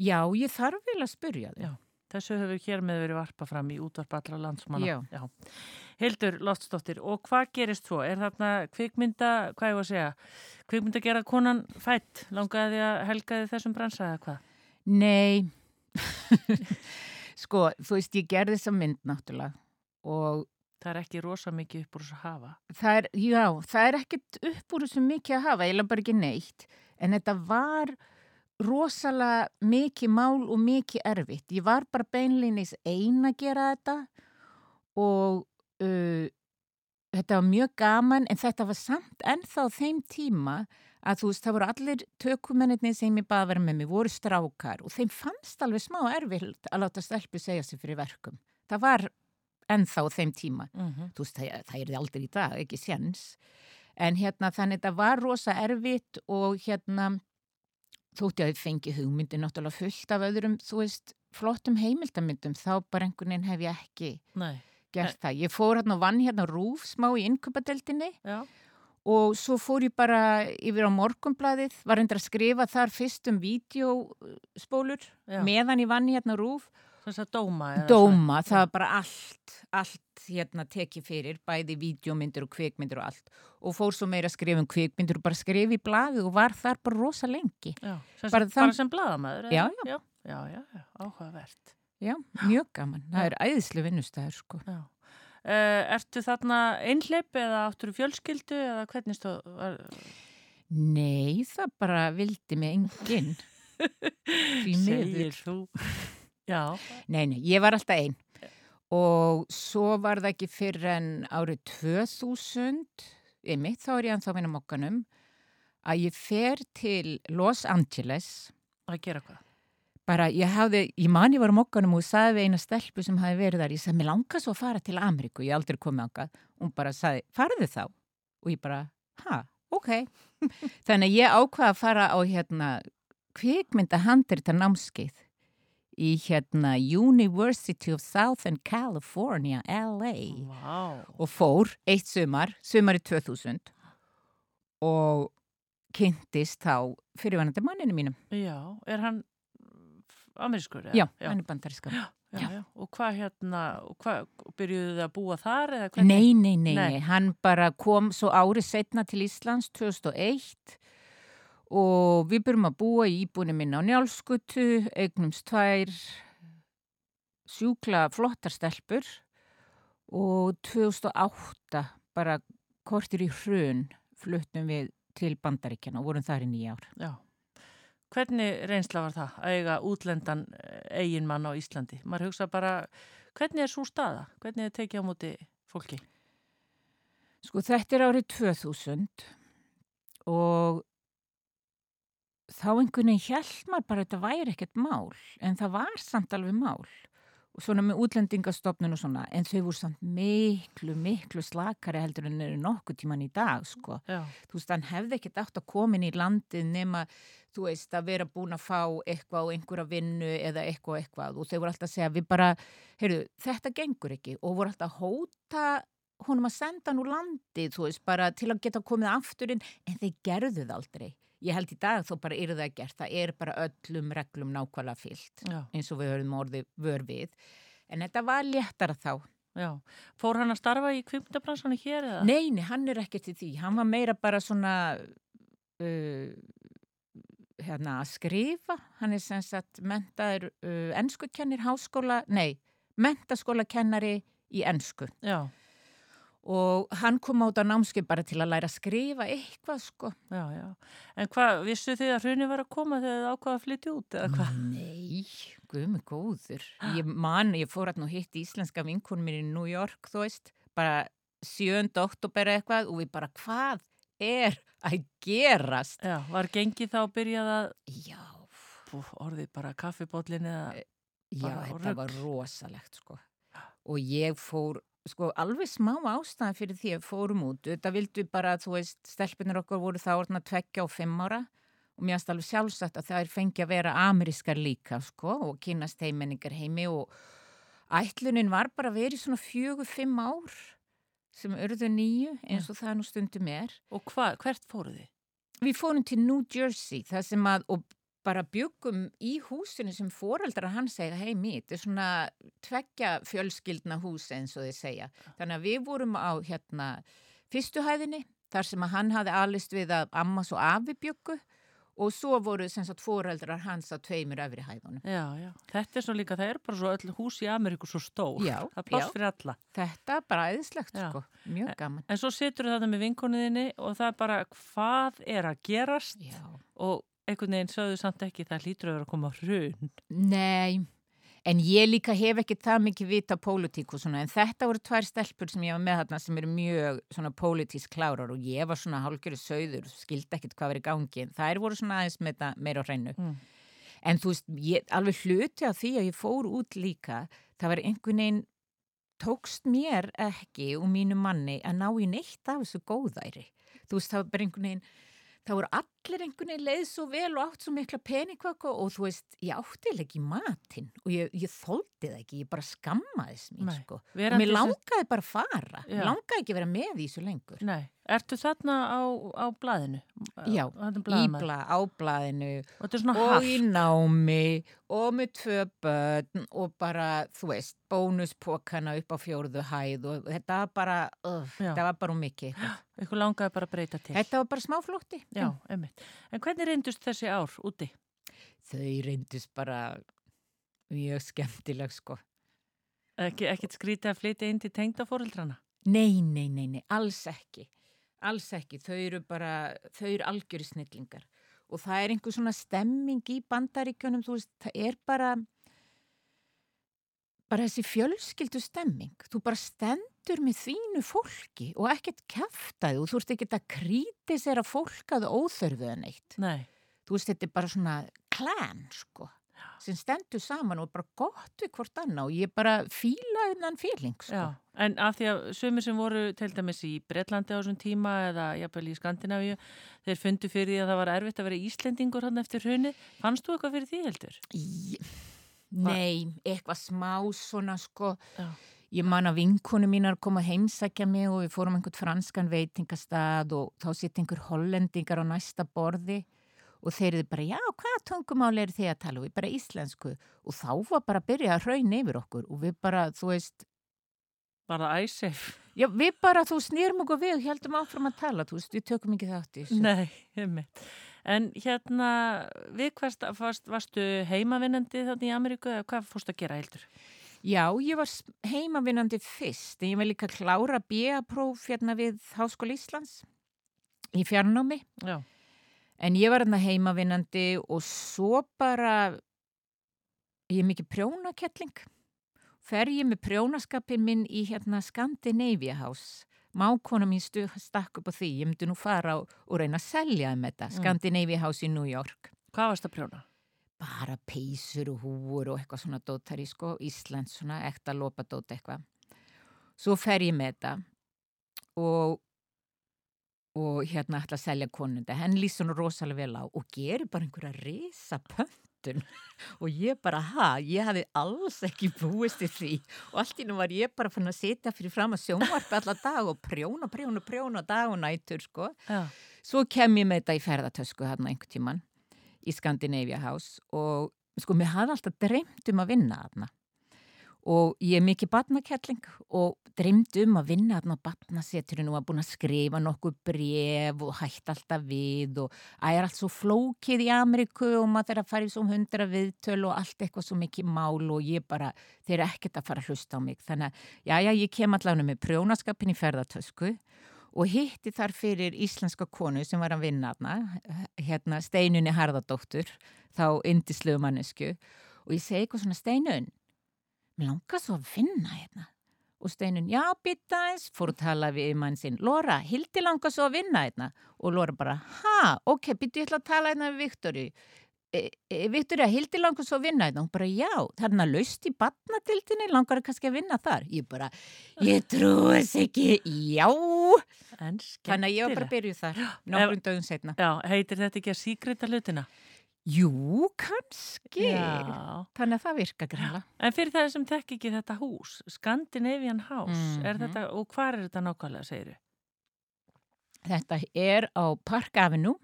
D: Já, ég þarf vel að spurja þau.
A: Já. Þessu hefur hér með verið varpa fram í útvarp allra landsmanna.
D: Já.
A: Hildur Loftsdóttir, og hvað gerist svo? Er þarna kvikmynda, hvað ég var að segja, kvikmynda gera konan fætt? Langaði því að helgaði þessum bransa eða hvað?
D: Nei, sko, þú veist, ég gerði þessa mynd náttúrulega og
A: Það er ekki rosa mikið upp úr þess að hafa.
D: það er, já, það er ekkert upp úr þessu mikið að hafa, eiginlega bara ekki neitt, en þetta var rosalega mikið mál og mikið erfitt. Ég var bara beinleinis ein að gera þetta og uh, þetta var mjög gaman, en þetta var samt ennþá þeim tíma að þú veist, það voru allir tökumennir sem ég baði að vera með mig, voru strákar og þeim fannst alveg smá erfitt að láta stelpu segja sig fyrir verkum. Það var ennþá þeim tíma
A: Mm
D: þú veist, það, það er aldrei í dag, ekki séns. En hérna, þannig þetta var rosa erfitt og hérna, þótti að ég fengi hugmyndi náttúrulega fullt af öðrum, þú veist, flottum heimildamyndum, þá bara einhvern veginn hef ég ekki
A: Nei,
D: gert það. Ég fór hérna og vann hérna rúf smá í innköpadeldinni
A: já.
D: og svo fór ég bara yfir á morgunbladið, var endur að skrifa þar fyrst um vídeospólur meðan ég vann hérna rúf
A: Að dóma?
D: dóma,
A: svona?
D: það var bara allt, allt hérna tekið fyrir, bæði vídeomyndir og kvikmyndir og allt og fór svo meira að skrifa um kvikmyndir og bara skrifa í blaði og var þar bara rosa lengi.
A: Já, sem,
D: Bara
A: bara,
D: þann-
A: bara sem blaðamæður?
D: Já,
A: já. Já, já, já, áhugavert.
D: Já, mjög gaman. Það er æðislu vinnustæður sko.
A: Já. Uh, ertu þarna einhleip eða áttur fjölskyldu eða hvernig stóð? Var...
D: Nei, það bara vildi mig enginn.
A: Segir þú. Já.
D: Nei, nei, ég var alltaf einn. Og svo var það ekki fyrir en árið 2000, einmitt, þá er ég anþá minna mokkanum, að ég fer til Los Angeles.
A: Að gera hvað?
D: Bara, ég hafði, ég man ég var á mokkanum og sagði við eina stelpu sem hafi verið þar, ég sagði, mér langar svo að fara til Ameríku, ég aldrei komið ángað. Hún bara sagði, farðu þá? Og ég bara, ha, ok. Þannig að ég ákvaða að fara á hérna kvikmynda handrita námskeið í hérna University of Southern California, LA
A: Vá.
D: og fór eitt sumar, sumar í 2000 og kynntist þá fyrirvænandi manninu mínum.
A: Já, er hann amerískur?
D: Já,
A: já.
D: hann er bandaríska.
A: Já, já. Og hvað hérna, hvað, byrjuðu þið að búa þar?
D: Nei, nei, nei,
A: Nei.
D: nei, hann bara kom svo árið setna til Íslands 2001 og við byrjum að búa í íbúinu minna á Njálskutu, eignumst tvær sjúkla flottar stelpur og 2008 bara kortir í hrun fluttum við til Bandaríkjana og vorum þar í nýja ár.
A: Já. Hvernig reynsla var það að eiga útlendan eigin mann á Íslandi? Maður hugsa bara, hvernig er svo staða? Hvernig er tekið á móti fólki?
D: Sko þetta er árið 2000 og þá einhvern veginn hjælt maður bara að þetta væri ekkert mál en það var samt alveg mál og svona með útlendingastofnun og svona en þau voru samt miklu, miklu slakari heldur en eru nokkuð tíman í dag sko.
A: Já,
D: Þú veist, hann hefði ekkert átt að komin í landið nema, þú veist, að vera búin að fá eitthvað og einhverja vinnu eða eitthvað eitthvað og þau voru alltaf að segja við bara, heyrðu, þetta gengur ekki og voru alltaf að hóta honum að senda hann úr landið, þú veist, bara til að geta komið afturinn, en þeir gerðu það aldrei. Ég held í dag þó bara eru það gert, það er bara öllum reglum nákvæmlega fyllt,
A: já,
D: eins og við höfum orðið vör við. En þetta var léttara þá.
A: já. Fór hann að starfa í kvipndabransannu hér eða?
D: Nei, nei, hann er ekkert í því. Hann var meira bara svona uh, hérna að skrifa. Hann er sem sagt mentaður uh, ennskukennir háskóla, nei, mentaskólakennari í ennsku.
A: Já,
D: Og hann kom át á námskeið bara til að læra að skrifa eitthvað, sko.
A: já, já. En hvað, vissu þið að hrunni var að koma þegar þið ákvaða að flytja út eða hvað?
D: Nei, guðmi góður. Ég man, ég fór að nú hitt íslenska vinkunum mér í New York, þú veist, bara 7. oktober eitthvað og við bara, hvað er að gerast?
A: Já, var gengið þá að byrjað að,
D: Já,
A: pú, orðið bara kaffibóllin eða,
D: Já, þetta var rosalegt sko. Og ég fór, sko, alveg smá ástæðan fyrir því að fórum út. Þetta vildu bara, þú veist, stelpunir okkur voru þá orðna tveggja og fimm ára og mér finnst alveg sjálfsagt að það er fengi að vera amerískar líka, sko, og kynast heimenningar heimi og ætlunin var bara að vera í svona fjögur, fimm ár sem urðu nýju eins og það nú stundum er.
A: og hvað, hvert fóruð þið?
D: Við fórum til New Jersey það sem að, og bara byggum í húsinu sem foreldrar hann segja heim í, þetta er svona tveggja fjölskyldna hús eins og þið segja. Þannig að við vorum á hérna fyrstuhæðinni þar sem að hann hafi alist við að ammas og afi byggu og svo voru sem sagt foreldrar hans á tveimur öfri hæðunum.
A: Já, já, þetta er svo líka, það er bara svo öll hús í Ameríku svo stór,
D: Já,
A: það er pláss fyrir alla.
D: Þetta er bara eðislegt
A: Já.
D: sko, mjög gaman.
A: En svo situr það með vinkonuðinni og það er bara hvað er að gerast
D: Já.
A: og einhvern veginn sögðu samt ekki það hlýtur að vera að koma hrun.
D: Nei, en ég líka hef ekki það mikið vita pólitík og svona, en þetta voru tvær stelpur sem ég var með þarna sem eru mjög svona pólitísk klárar og ég var svona hálfgerðu söður, skildi ekkit hvað verið í gangi, en þær voru svona aðeins með þetta meira á hreinu.
A: Mm.
D: En þú veist, ég, alveg hluti af því að ég fór út líka, það var einhvern veginn, tókst mér ekki og mínu manni að ná í neitt af þessu góðæri. Þú veist, það var bara einhvern veginn, það voru allir einhvern veginn leið svo vel og átt svo mikla peningvaka og þú veist, ég átti eiginlega ekki matinn og ég, ég þóldi það ekki, ég bara skammaðis
A: Nei,
D: sko. Mér langaði bara fara, mér langaði ekki vera með í þessu lengur.
A: Nei, Ertu þarna á, á blaðinu?
D: Já,
A: Þarna er
D: í
A: blaðamaður.
D: bla, á blaðinu
A: Og
D: og
A: haft.
D: í námi og með tvö börn og bara, þú veist, bónuspokana upp á fjórðu hæð og þetta var bara,
A: Já.
D: þetta var bara mikið.
A: Ykkur langaði bara að breyta til.
D: Þetta var bara smáflótti.
A: Já, einmitt. En hvernig reyndust þessi ár úti?
D: Þau reyndust bara mjög skemmtileg, sko.
A: Ekki, ekkit skrítið að flytja inn til tengdafóreldrana?
D: Nei, nei, nei, nei, alls ekki. Alls ekki. Þau eru bara, þau eru algjöri snillingar. Og það er einhver svona stemming í bandaríkjunum, þú veist, það er bara, bara þessi fjölskyldu stemming. Þú bara stendur með þínu fólki og ekkert kæftaði og þú veist ekki að krítisera fólk að óþörfuða neitt.
A: Nei.
D: Þú veist, þetta er bara svona klan, sko, sem stendur saman og bara gott við hvort annað og ég bara fíla innan fíling, sko.
A: En af því að sömur sem voru til dæmis í Bretlandi á þessum tíma eða jafnvel í Skandinavíu, þeir fundu fyrir því að það var erfitt að vera Íslendingur hann eftir hrunni. Fannst þú eitthvað fyrir því heldur?
D: Í- Nei, eitthvað smá svona sko,
A: Já.
D: ég man að vinkonu mínar kom að heimsækja mig og við fórum einhvern franskan veitingastað og þá sitt einhver hollendingar á næsta borði og þeir eru bara, já, hvaða tungumál er þið að tala? Og við bara íslensku og þá var bara að byrja að hraun yfir okkur og við bara, þú veist,
A: Var það æsef?
D: já, við bara, þú snýrum okkur við og heldum áfram að tala, þú veist, við tökum ekki þátt í þessu.
A: Nei, einmitt. En hérna, við hvers varst, varstu heimavinnandi þarna í Ameríku eða hvað fórst að gera heldur?
D: Já, ég var heimavinnandi fyrst, en ég var líka klára B.A.próf hérna við Háskóla Íslands í fjarnámi.
A: Já.
D: En ég var hérna heimavinnandi og svo bara, ég er mikið prjónakettling. Fer ég með prjónaskapin minn í hérna Scandinavia House. Mákona mín stu, stakk upp á því, ég myndi nú fara og, og reyna að selja um þetta. Scandinavia House í New York.
A: Hvað varst að prjóna?
D: Bara peysur og húur og eitthvað svona dótari, sko, Íslands svona, ekta lópadót eitthvað. Svo fer ég með þetta og og hérna ætla að selja konunda henn lýst svona rosalega vel á og gerir bara einhverja risa pöntun og ég bara, ha, ég hafi alls ekki búist í því. Og allt í nú var ég bara fann að sitja fyrir fram að sjónvarpi alla dag og prjóna, prjóna, prjóna dag og nætur, sko.
A: Já.
D: svo kem ég með þetta í ferðartösku hérna einhvern tíman í Scandinavia House og sko, mér hafði alltaf dreymt um að vinna þarna og ég er mikið batnakelling og dreymt um að vinna þarna á batnaseturinu og að búin að skrifa nokkuð bref og hætt alltaf við og að er allt svo flókið í Ameríku og maður þeirra farið svo hundra viðtöl og allt eitthvað svo mikið mál og ég bara, þeir eru ekkert að fara að hlusta á mig. Þannig að, já, já, ég kem allavega með prjónaskapin í ferðartösku og hitti þar fyrir íslenska konu sem var að vinna þarna, hérna Steinunni Harðardóttur, þá indislegu mannesku og ég segi eitthvað svona Steinun, langar svo að vinna hérna. Og Steinun, já, bytta eins, fór að tala við mann sinn, Lóra, Hildi langar svo að vinna hérna. Og Lóra bara, ha, ok, byttu ég ætla að tala hérna við Viktori e, e, Viktori, Hildi langar svo að vinna hérna, hún bara, já, þarna laust í batnadildinni, langar það kannski að vinna þar? Ég bara, ég trúi þess ekki, já. Þannig að ég var bara að byrjuð þar, nokkrum dögum setna.
A: Já, heitir þetta ekki að síkrita hlutina?
D: Jú, kannski.
A: Já.
D: Þannig að það virka greinlega.
A: En fyrir það sem þekk ekki þetta hús, Scandinavian House, er
D: Mhm.
A: þetta, og hvað er þetta nákvæmlega, segiru?
D: Þetta er á Park Avenue,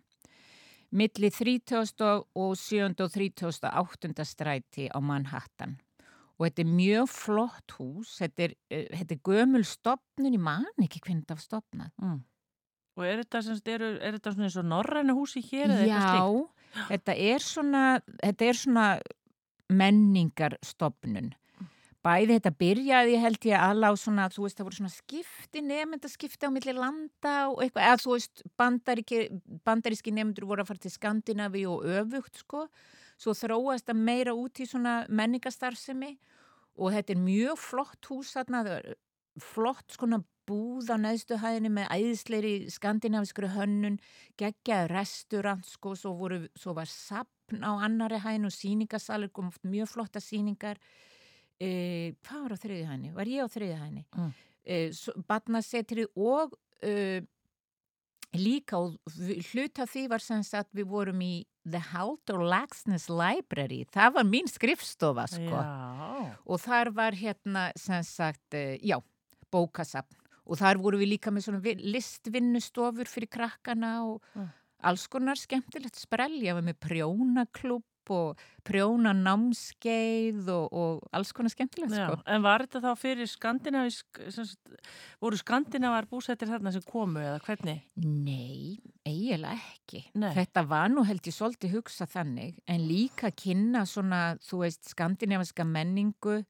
D: milli 30. og 7. og 38. stræti á Manhattan. Og þetta er mjög flott hús, þetta er, eh, þetta er gömul stopnun, ég man ekki þetta var stopnað.
A: Mm. Og er þetta, sem, sagt, er, er þetta svona eins og norræna húsi hér?
D: Já, þetta er svona, þetta er svona menningarstopnun. Bæði þetta byrjaði held ég alla á svona, þú veist, það voru svona skipti, nefndaskipti á milli landa og eitthvað, eða þú veist, bandaríki, bandaríski nefndur voru að fara til Skandinavi og öfugt, sko. Svo þróast það meira út í svona menningastarfsemi og þetta er mjög flott hús þarna, flott skona búð á neðstu hæðinni með æðisleiri skandinaviskri hönnun, geggjaði restaurant sko, svo, voru, svo var sapn á annari hæðin og síningasalir kom oft mjög flotta síningar e, hvað var á þriði hæðinni? Var ég á þriði hæðinni?
A: Mm.
D: E, Batnasetrið og e, líka og hluta því var sem sagt við vorum í The Haldur Laxness Library það var mín skrifstofa sko
A: Já,
D: og þar var hérna sem sagt, eh, já, bókasapn og þar voru við líka með svona listvinnustofur fyrir krakkana og mm. alls konar skemmtilegt sprell, ég var með prjónaklub og prjóna námskeið og, og alls konar skemmtilegt sko.
A: En var þetta þá fyrir skandinavísk voru skandinavar búsettir þarna sem komu eða hvernig?
D: Nei, eiginlega ekki Nei. Þetta var nú held ég svolítið hugsa þannig en líka kynna svona þú veist skandinaviska menningu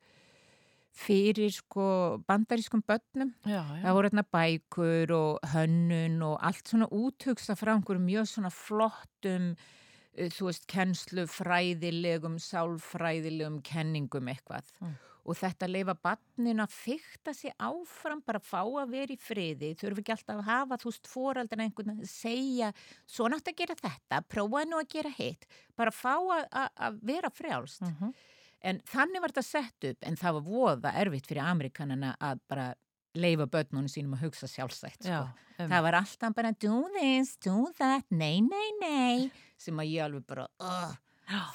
D: fyrir sko bandarískum börnum já, já. það voru hérna bækur og hönnun og allt svona úthugsa frá einhverjum mjög svona flottum uh, þú veist kennslu fræðilegum sálfræðilegum kenningum eitthvað mm. og þetta leifa barnin að fykta sig áfram bara að fá að vera í friði þurfi ekki alltaf að hafa þú veist fóraldin einhvern að segja svo nátt að gera þetta, prófa nú að gera hitt bara að fá að vera frjálst mm -hmm. En þannig var þetta sett upp en það var voða erfitt fyrir Amerikanana að bara leifa börnunum sínum að hugsa sjálfsætt. Sko. Um. Það var alltaf bara do this, do that, nei, nei, nei sem að ég alveg bara uh,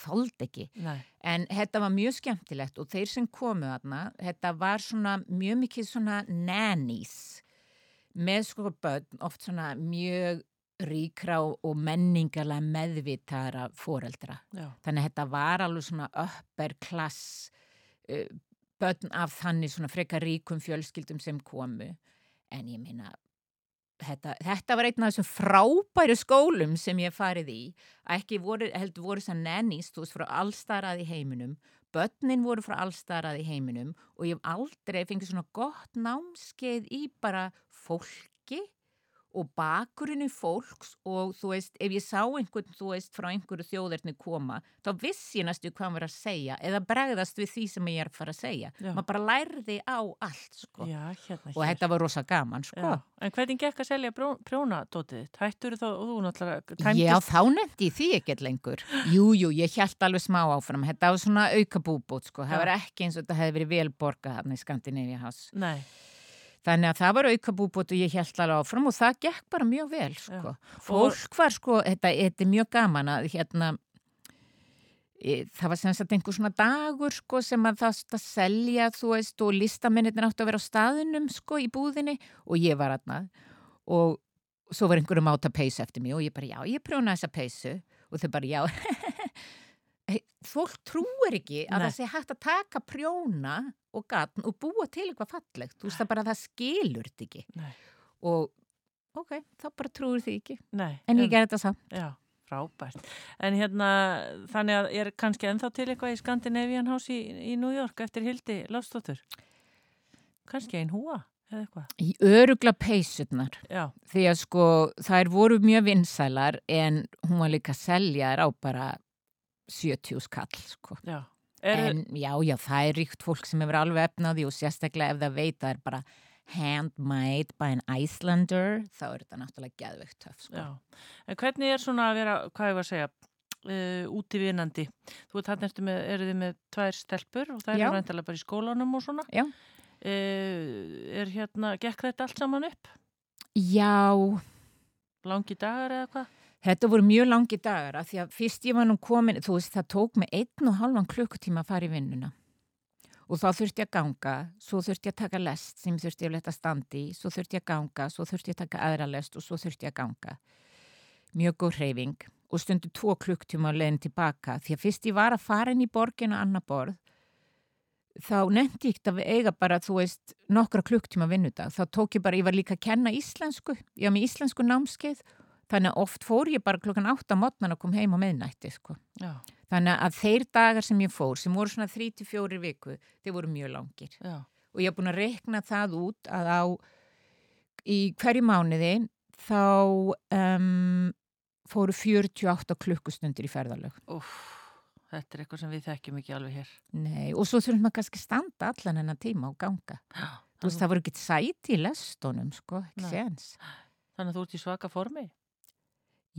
D: þóld ekki. Nei. En þetta var mjög skemmtilegt og þeir sem komu aðna, þetta var svona mjög mikið svona nannies með sko börn, oft svona mjög ríkra og menningarlega meðvitara foreldra. Já. Þannig að þetta var alveg svona upper klass börn af þannig svona frekar ríkum fjölskyldum sem komu. En ég meina, þetta, þetta var einn af þessum frábæru skólum sem ég farið í. Ekki voru, heldur voru þess að nennist, þú veist, frá allstarað í heiminum. Börnin voru frá allstarað í heiminum og ég hef aldrei fengið svona gott námskeið í bara fólki og bakurinn í fólks og þú veist, ef ég sá einhvern, þú veist, frá einhverju þjóðirni koma, þá vissi ég næstu hvað var að segja eða bregðast við því sem ég er að fara að segja. Já. Maður bara lærði á allt, sko. Já, hérna, og þetta var rosa gaman, sko.
A: En hvernig gekk að selja prjónadótið? Hættur þá, og þú náttúrulega tæmtist?
D: Já, þá nefndi ég því ekkert lengur. Jú, jú, ég held alveg smá áfram. Þetta var svona auka búbút, sko. Það var ekki eins og þetta hefði verið velborgað Þannig að það var auka búbót og ég held alveg áfram og það gekk bara mjög vel sko. Fólk var sko, þetta, þetta er mjög gaman að hérna e, það var sem sagt einhver svona dagur sko sem að það stað selja þú veist og listamennir átti að vera á staðunum sko í búðinni og ég var aðna og svo var einhverjum átt að peysa eftir mig og ég bara já, ég prjóna þessa peysu. Og þau bara já fólk trúir ekki að Nei. það sé hægt að taka prjóna og gatn og búa til eitthvað fallegt. Þú veist það bara að það skilur þetta ekki. Nei. og ok, þá bara trúir því ekki. Nei, en ég ger þetta samt.
A: Já, frábært. En hérna, þannig að er kannski enþá til eitthvað í Scandinavian House í, í New York eftir Hildi Lafstóttur kannski einn húa eða eitthvað?
D: Í örugla peysutnar því að sko þær voru mjög vinsælar en hún var líka seljar á bara 70 skall sko. Já. En já, já, það er ríkt fólk sem hefur alveg efnaði og sérstaklega ef það veit það er bara handmade by an Icelander þá er þetta náttúrulega gæðveikt töf sko.
A: En hvernig er svona að vera, hvað ég var að segja uh, útífinandi? Þú veit, hann ertu með, eru þið með tvær stelpur og það er reyndala bara í skólanum og svona uh, Er hérna, gekk þetta allt saman upp?
D: Já
A: Langi dagar eða hvað?
D: Þetta voru mjög langi dagar að því að fyrst ég var nú komin, þú veist það tók mig einn og halvan klukkutíma að fara í vinnuna og þá þurfti ég að ganga, svo þurfti ég að taka lest sem þurfti ég að leta standi, svo þurfti ég að ganga, svo þurfti ég að taka aðra lest og svo þurfti ég að ganga. Mjög góð hreyfing og stundu tvo klukktíma að leiðin tilbaka því að fyrst ég var að fara inn í borgin og annar borð þá nefndi ég ekki að eiga bara, þú veist, nokkra klukktíma vinnudag. Þá tók ég bara, ég var líka að kenna íslensku, ég var með íslensku námskeið Þannig að oft fór ég bara klokkan 8 á mótnan og kom heim á meðnætti sko. Þannig að þeir dagar sem ég fór, sem voru svona 3-4 viku, þeir voru mjög langir. Já. Og ég haf búin að rekna það út að á í hverju mánuði þá um, fóru 48 klukkustundir í ferðalög.
A: Uff, þetta er eitthvað sem við þekkjum ekki alveg hér.
D: Nei, og svo þurfum maður kannski standa allan hennar tíma og ganga. Já, þú veist, það voru ekki sæti í lestunum, sko, ekki séns.
A: Þannig að þú ert í svaka formi?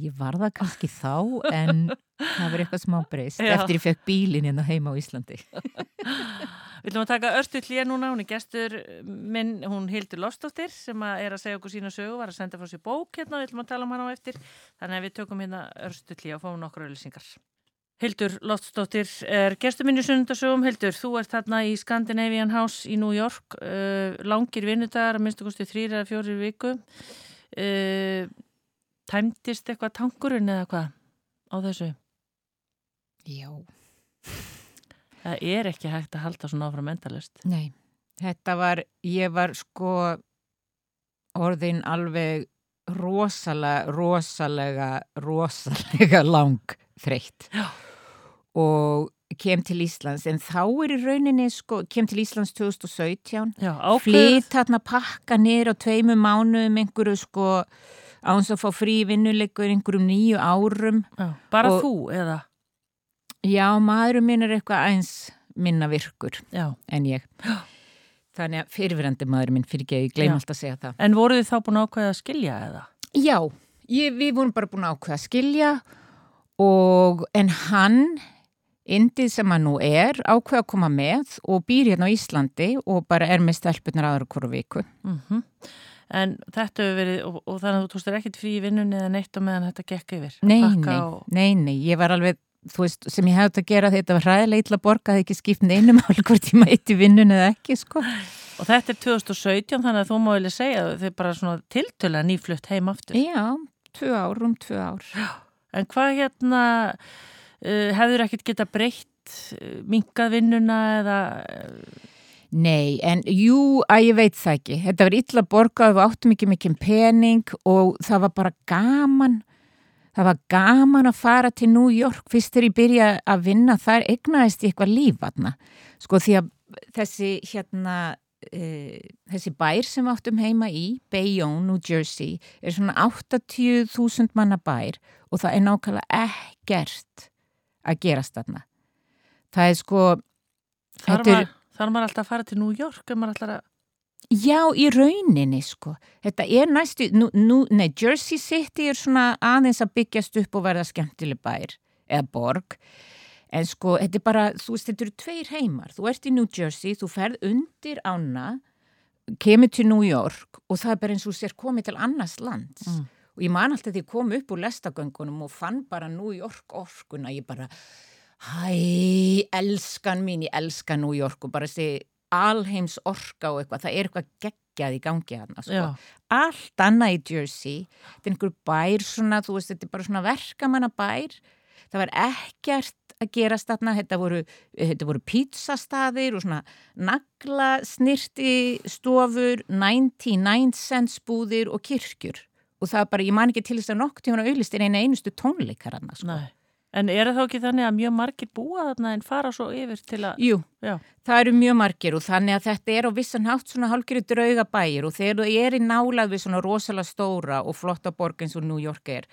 D: Ég var það kannski þá en það var eitthvað smá breyst eftir ég fekk bílinn hérna heima á Íslandi.
A: Við ætlum að taka Örstu Klíja núna, hún er gestur minn, hún Hildur Lofstóttir sem að er að segja okkur sína sögu, var að senda frá sér bók hérna, við ætlum að tala um hana á eftir, þannig að við tökum hérna Örstu Klíja og fáum nokkur auðlýsingar. Hildur Loftsdóttir er gestur minni sunnundasögum. Hildur, þú ert þarna í Scandinavian House í New York, uh, langir vinnudagar, minnstu kosti þrýra eða fjórir viku. Tæmtist eitthvað tankurinn eða hvað á þessu?
D: Já.
A: Það er ekki hægt að halda svona áfram endalist.
D: Nei, þetta var, ég var sko orðin alveg rosalega, rosalega, rosalega lang þreytt. Já og kem til Íslands en þá er í rauninni sko, kem til Íslands 2017 flytt hérna pakka niður á tveimu mánuðum einhverju sko áns að fá frí vinnuleikur einhverjum nýju árum
A: Já, bara og, þú eða?
D: Já, maðurum minn er eitthvað eins minna virkur
A: Já.
D: en ég þannig að fyrirverandi maðurum minn fyrir ekki, ég gleym alltaf að segja það
A: En voru þið þá búin að ákveða að skilja eða?
D: Já, ég, við vorum bara búin að ákveða að skilja og en hann Indið sem hann nú er ákveða að koma með og býr hérna á Íslandi og bara er með stelpunar aðra hverju viku.
A: Mm -hmm. En þetta hefur verið, og, og þannig að þú tóstir ekkit frí í vinnunni eða neitt og meðan þetta gekk yfir?
D: Nei, nei, og... nei, nei, ég var alveg, þú veist, sem ég hefði að gera þetta var hræðilega illa borgað ekki skipt neinum hvort ég mæti vinnunni eða ekki, sko.
A: Og þetta er 2017 þannig að þú má vilja segja að þið er bara svona tiltöla nýflutt heim aftur.
D: Já, tvö ár, um tvö ár.
A: En hvað hérna Uh, hefur ekkert geta breytt uh, minkað vinnuna eða uh...
D: Nei, en jú, að ég veit það ekki. Þetta var illa borgað, við áttum ekki mikið pening og það var bara gaman. Það var gaman að fara til New York fyrst þegar ég byrja að vinna þar egnaðist ég eitthvað líf aðna. Sko því að þessi hérna, uh, þessi bær sem áttum heima í, Bayonne, New Jersey, er svona 80.000 manna bær og það er nákvæmlega ekkert að gerast þarna. Það er sko...
A: Þar var, er, maður alltaf að fara til New York að...
D: Já, í rauninni sko. Þetta er næstu... Nú, nú, nei, Jersey City er svona aðeins að byggjast upp og verða skemmtileg bær eða borg. En sko, þetta er bara, þú veist, þetta eru tveir heimar. Þú ert í New Jersey, þú ferð undir ána, kemur til New York og það er bara eins og sér komið til annars lands. Mm og ég man alltaf því að ég kom upp úr lestagöngunum og fann bara New York orkuna ég bara, hæ, elskan mín, ég elska New York og bara þessi alheims orka og eitthvað, það er eitthvað geggjað í gangi hérna, sko. Allt annað í Jersey, þetta er einhver bær svona, þú veist, þetta er bara svona verkamanna bær, það var ekkert að gerast þarna, þetta voru, þetta voru pizzastaðir og svona naglasnirti stofur, 99 cents búðir og kirkjur og það bara, ég man ekki til þess að nokk tíma auðlistir eina einustu tónleikar hann sko.
A: En er það þá ekki þannig að mjög margir búa þarna en fara svo yfir til að
D: Jú, Já. það eru mjög margir og þannig að þetta er á vissan hátt svona hálfgerið drauga bæir og þegar þú er í nálað við svona rosalega stóra og flotta borg eins og New York er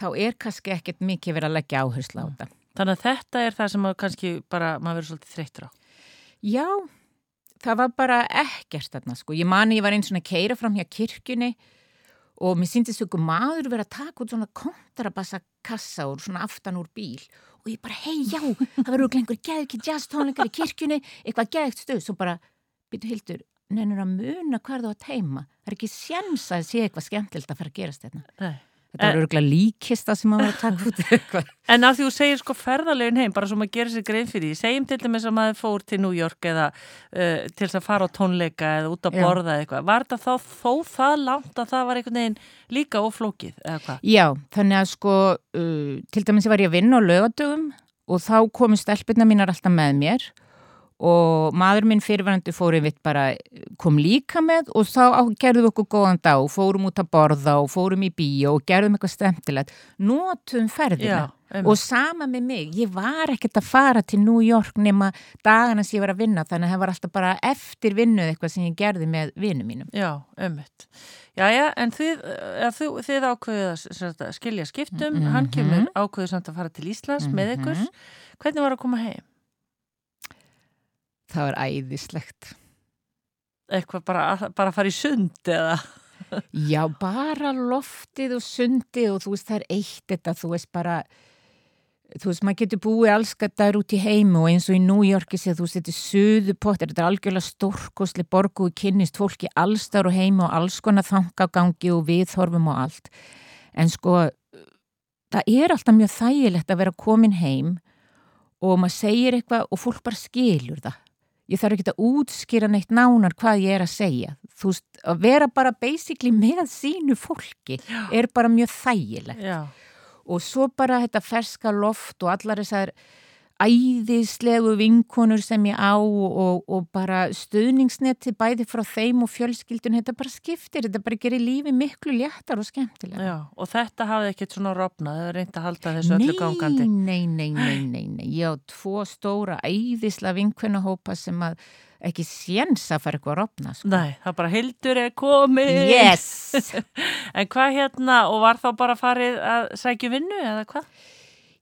D: þá er kannski ekkert mikið verið að leggja áherslu á þetta.
A: Þannig að þetta er það sem kannski bara maður verið svolítið þreyttur á.
D: Já, það var bara ekkert þarna sko, ég mani ég var einn svona keira fram hjá kirkjunni og mér síndist ykkur maður verið að taka út svona kontrabassa kassa úr svona aftan úr bíl. Og ég bara hei já, það verður glengur geðvikið jazztónleikar í kirkjunni, eitthvað geðvikt stöð svo bara, byrju hildur nefnir að muna hvað það að teima það er ekki sjans að sé eitthvað skemmtilt að fara að gerast þetta hérna. Þetta var örgulega líkista sem maður var að taka út.
A: En að þú segir sko ferðarlegin heim, bara svo maður gerir sér grein fyrir því, segjum til dæmis að maður fór til New York eða uh, til þess að fara á tónleika eða út að borða eða eitthvað. Var þetta þá þó það langt að það var einhvern veginn líka oflókið eða hvað?
D: Já, þannig að sko, uh, til dæmis var ég að vinna á lögadögum og þá komu stelpina mínar alltaf með mér og og maður minn fyrirværandu fórum við bara kom líka með og þá gerðum við okkur góðan dag og fórum út að borða og fórum í bíó og gerðum eitthvað stemtilegt notum ferðina. Já, og sama með mig, ég var ekkert að fara til New York nema dagana sem ég var að vinna þannig að það var alltaf bara eftir vinnuð eitthvað sem ég gerði með vinnu mínum.
A: Já, ömmit já, en þið, þið, þið ákveðið að skilja skiptum, mm -hmm. hann kemur ákveðið samt að fara til Íslands mm -hmm. með ykkur. Hvernig var að koma heim?
D: Það var æðislegt.
A: Eitthvað bara, bara að fara í sund eða?
D: Já, bara loftið og sundið og þú veist það er eitt þetta, þú veist bara þú veist, maður getur búið allskattar út í heimu og eins og í New Yorki séð þú þetta er suðupott, þetta er algjörlega stórkosli borgu og kynnist fólki allstar og heimu og alls konar þangagangi og viðhorfum og allt. En sko það er alltaf mjög þægilegt að vera komin heim og maður segir eitthvað og fólk bara skilur það. Ég þarf ekki að útskýra neitt nánar hvað ég er að segja. Þú veist, að vera bara basically með sínu fólki Já. er bara mjög þægilegt.
A: Já.
D: Og svo bara þetta ferska loft og allar þessar æðislegu vinkonur sem ég á og, og bara stuðningsneti bæði frá þeim og fjölskyldun þetta bara skiptir, þetta bara gerir lífi miklu léttar og skemmtilega.
A: Já, og þetta hafði ekkert svona rofnað, það er reynd að halda þessu öllu gangandi.
D: Nei, nei, nei, nei, nei, ég á tvo stóra æðisla vinkonahópa sem að ekki séns að fara eitthvað að rofna. Sko.
A: Nei, það bara hildur er komið.
D: Yes!
A: en hvað hérna, og var þá bara farið að sækju vinnu eða hvað?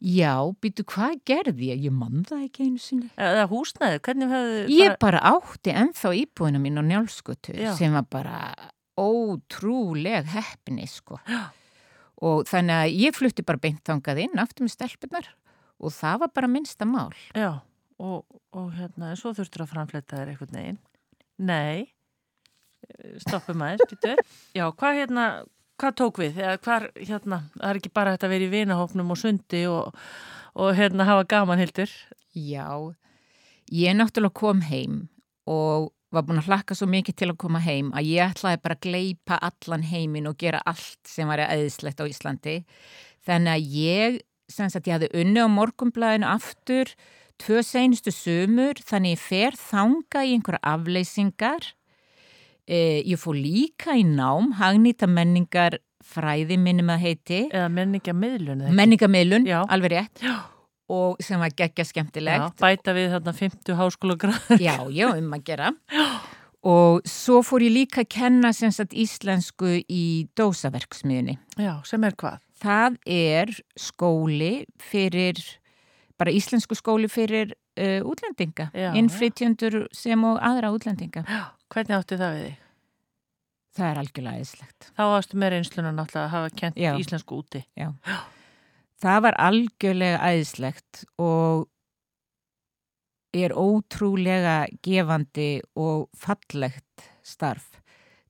D: Já, býtu hvað gerði ég? Ég mann það ekki einu sinni.
A: Eða húsnæði, hvernig hefðu...
D: Ég bara átti ennþá íbúinu mín á njálskutu sem var bara ótrúleg heppni sko. Já. Og þannig að ég flutti bara beint þangað inn aftur með stelpunar og það var bara minnsta mál.
A: Já, og, og hérna, svo þurftur að framfletta þér eitthvað neginn. Nei, stoppum aðeins, býtu. Já, hvað hérna hvað tók við? Hvar, hérna, það er ekki bara þetta að vera í vinahópnum og sundi og, og hérna hafa gaman hildur.
D: Já, ég náttúrulega kom heim og var búin að hlakka svo mikið til að koma heim að ég ætlaði bara að gleipa allan heimin og gera allt sem var eðislegt á Íslandi. Þannig að ég, sem sagt, ég hafði unni á morgumblæðinu aftur tvö seinustu sumur, þannig ég fer þanga í einhverja afleysingar ég fór líka í nám, hagnýta menningar fræði minnum að heiti.
A: Eða menningamidlun.
D: Menningamidlun, alveg rétt. Já. Og sem var geggja skemmtilegt.
A: Já, bæta við þarna 50 háskóla gráð.
D: Já, já, um að gera. Já. Og svo fór ég líka að kenna sagt, íslensku í dósaverksmiðunni.
A: Já, sem er hvað?
D: Það er skóli fyrir, bara íslensku skóli fyrir uh, útlendinga. Innflytjöndur sem og aðra útlendinga.
A: Já. Hvernig átti það við þig?
D: Það er algjörlega eðislegt.
A: Þá ástu með reynsluna náttúrulega að hafa kent Já. íslensku úti.
D: Já. Það var algjörlega eðislegt og er ótrúlega gefandi og fallegt starf.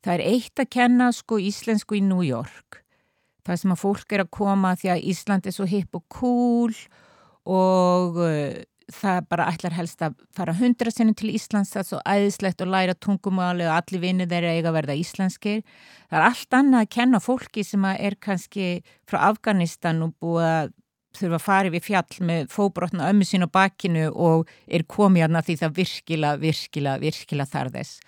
D: Það er eitt að kenna sko íslensku í New York. Það sem að fólk er að koma því að Ísland er svo hipp og cool og það bara ætlar helst að fara hundra sinnum til Íslands það er svo æðislegt að læra tungumáli og allir vinni þeirra eiga að verða íslenskir. Það er allt annað að kenna fólki sem er kannski frá Afganistan og búið að þurfa að fara við fjall með fóbrotna ömmu sín á bakinu og er komið aðna því það virkilega, virkilega, virkilega þar þess.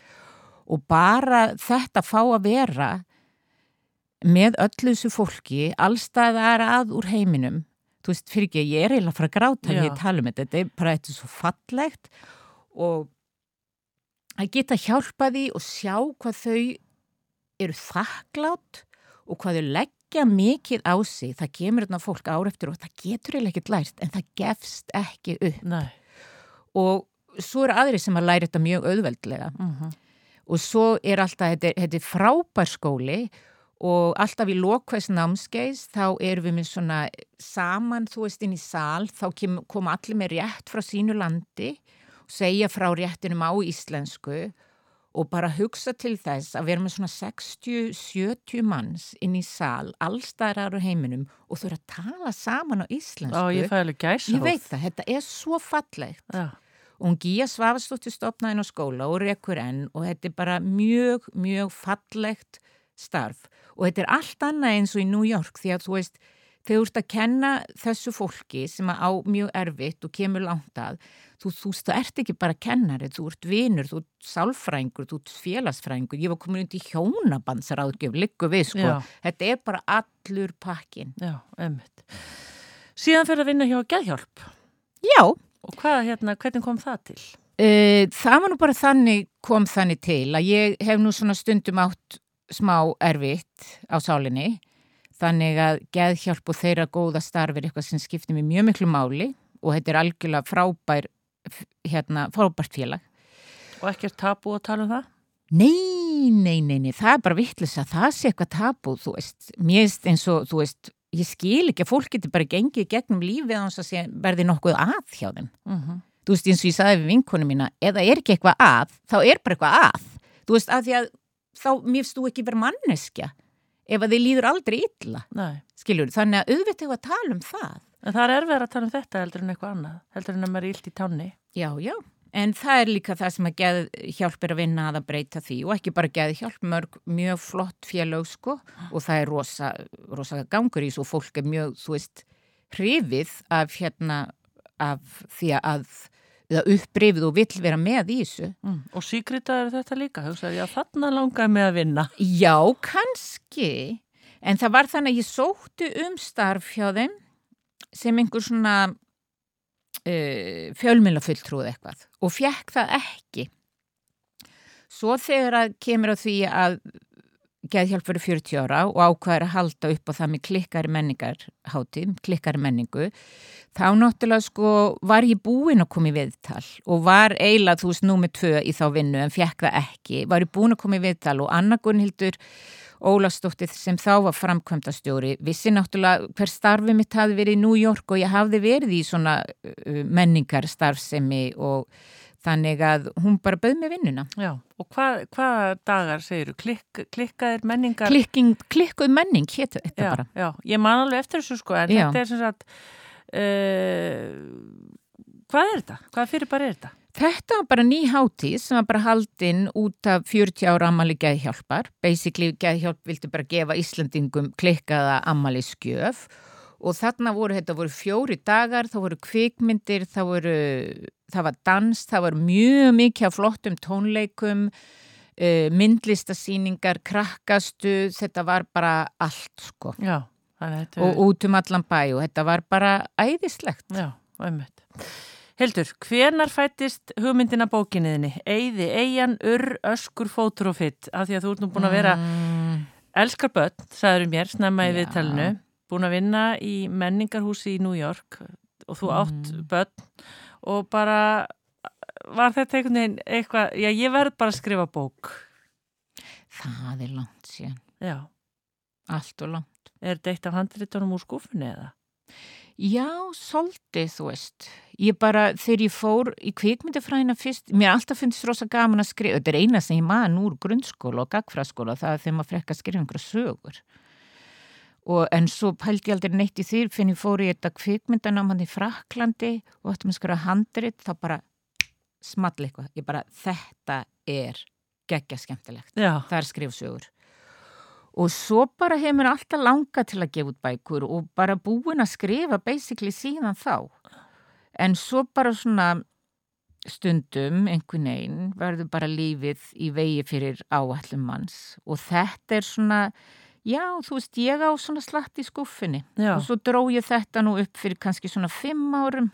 D: Og bara þetta fá að vera með öllu þessu fólki allstaðar að úr heiminum þú veist, fyrir ekki, ég er eiginlega fara að gráta þegar ég tala um þetta, þetta er bara eitthvað svo fallegt og að geta hjálpa því og sjá hvað þau eru þakklátt og hvað þau leggja mikið á sig, það kemur þarna fólk ára eftir og það getur eiginlega ekkert lært en það gefst ekki upp
A: Nei.
D: og svo eru aðri sem að læra þetta mjög auðveldlega mhm. -huh. og svo er alltaf, þetta er, þetta er frábær skóli og alltaf í lokveðs námskeis þá erum við með svona saman þú veist inn í sal þá kom allir með rétt frá sínu landi og segja frá réttinum á íslensku og bara hugsa til þess að við erum með svona 60-70 manns inn í sal allstæðar á heiminum og þú eru að tala saman á íslensku.
A: Ó, ég,
D: ég veit það, þetta er svo fallegt.
A: Já.
D: og hún Gíja Svavastóttir stopnaði inn á skóla og rekur enn og þetta er bara mjög, mjög fallegt starf. Og þetta er allt annað eins og í New York því að þú veist, þegar þú ert að kenna þessu fólki sem á mjög erfitt og kemur langt að þú, þú, þú ert ekki bara kennari, þú ert vinur þú ert sálfrængur, þú ert félagsfrængur ég var komin undir hjónabansaráðgjöf líku við sko, Já. þetta er bara allur pakkin
A: Já, ömmit Síðan fyrir að vinna hjá Gæðhjálp
D: Já.
A: Og hvað, hérna, hvernig kom það til?
D: Uh, það var nú bara þannig kom þannig til að ég hef nú svona stundum átt smá erfitt á sálinni þannig að geðhjálp og þeirra góða starf er eitthvað sem skiptir mér mjög miklu máli og þetta er algjörlega frábær hérna, frábært félag
A: Og ekki er tabu að tala um það?
D: Nei, nei, nei, nei, það er bara vittlis að það sé eitthvað tabu, þú veist mér veist eins og, þú veist, ég skil ekki að fólk getur bara gengið gegnum lífið á þess að verði nokkuð að hjá þeim mhm. -huh. þú veist, eins og ég saði við vinkunum mína eða er ekki eitthvað að, þá er bara eitthvað að þú veist, að því að þá mjögst þú ekki verið manneskja ef að þið líður aldrei illa
A: Nei.
D: skiljur, þannig að auðvitað hefur að tala um það
A: En það er erfið að tala um þetta heldur en eitthvað annað, heldur en að maður er ílt í tanni.
D: Já, já, en það er líka það sem að geð hjálp er að vinna að að breyta því og ekki bara geð hjálp, mörg mjög flott félög sko og það er rosa, rosa gangur í svo fólk er mjög, þú veist, hrifið af hérna, af því að það upprifið og vill vera með í þessu.
A: Mm. Og síkrita er þetta líka, hugsaði ég að þarna langaði með að vinna.
D: Já, kannski, en það var þannig að ég sóttu um starf hjá þeim sem einhver svona uh, fjölmjölafulltrúð eitthvað og fekk það ekki. Svo þegar að kemur á því að geðhjálp verið 40 ára og ákvæður að halda upp á það með klikkari menningar hátíð, klikkari menningu. Þá náttúrulega sko var ég búinn að koma í viðtal og var eiginlega þú veist númið tvö í þá vinnu en fekk það ekki, var ég búinn að koma í viðtal og Anna Gunnhildur Ólastóttir sem þá var framkvæmdastjóri vissi náttúrulega hver starfi mitt hafi verið í New York og ég hafði verið í svona uh, menningar starfsemi og þannig að hún bara bauð með vinnuna.
A: Já, og hvað hva dagar segir þú? Klikk, klikkaðir menningar?
D: Klikking, klikkuð menning, héttu þetta
A: já,
D: bara.
A: Já, ég man alveg eftir þessu sko, en
D: Já.
A: þetta er sem sagt, uh, hvað er þetta? Hvað fyrir bara er þetta?
D: Þetta var bara ný hátíð sem var bara haldinn út af 40 ára ammali geðhjálpar. Basically geðhjálp vildi bara gefa Íslandingum klikkaða ammali skjöf og þarna voru, þetta voru fjóri dagar, það voru kvikmyndir, það voru, það var dans, það var mjög mikið af flottum tónleikum, uh, myndlistasýningar, krakkastu, þetta var bara allt sko.
A: Já,
D: Og út um allan bæ og þetta var bara æðislegt.
A: Já, einmitt. Hildur, hvenar fættist hugmyndina bókinniðinni? Eyði, eigin, urr, öskur, fótur og fytt? Af því að þú ert nú búin að vera
D: Mm,
A: elskar börn, sagður mér, snemma í
D: Já.
A: Búin að vinna í menningarhúsi í New York og þú átt
D: Mm.
A: börn og bara var þetta einhvern veginn eitthvað, já ég verð bara að skrifa bók.
D: það er langt síðan,
A: Já,
D: allt og langt.
A: er þetta eitt af handritunum úr skúfunni eða?
D: Já, svolítið, þú veist. Ég bara, þegar ég fór í kvikmyndafræðina fyrst, mér alltaf finnst rosa gaman að skrifa, þetta er eina sem ég man úr grunnskóla og gagfræðskóla, það er þegar maður frekka að skrifa einhverja sögur. Og, en svo pældi ég aldrei neitt í því, finn ég fór í þetta kvikmyndanám hann í Fraklandi og ættum að skrifa handrit, þá bara small eitthvað. Ég bara, þetta er geggja skemmtilegt.
A: Já,
D: Það er skrifsögur. Og svo bara hefur mér alltaf langað til að gefa út bækur og bara búin að skrifa basically síðan þá. En svo bara svona stundum einhvern veginn verður bara lífið í vegi fyrir áallum manns og þetta er svona, já þú veist ég á svona slatt í skuffinni
A: já,
D: og svo dró ég þetta nú upp fyrir kannski svona fimm árum.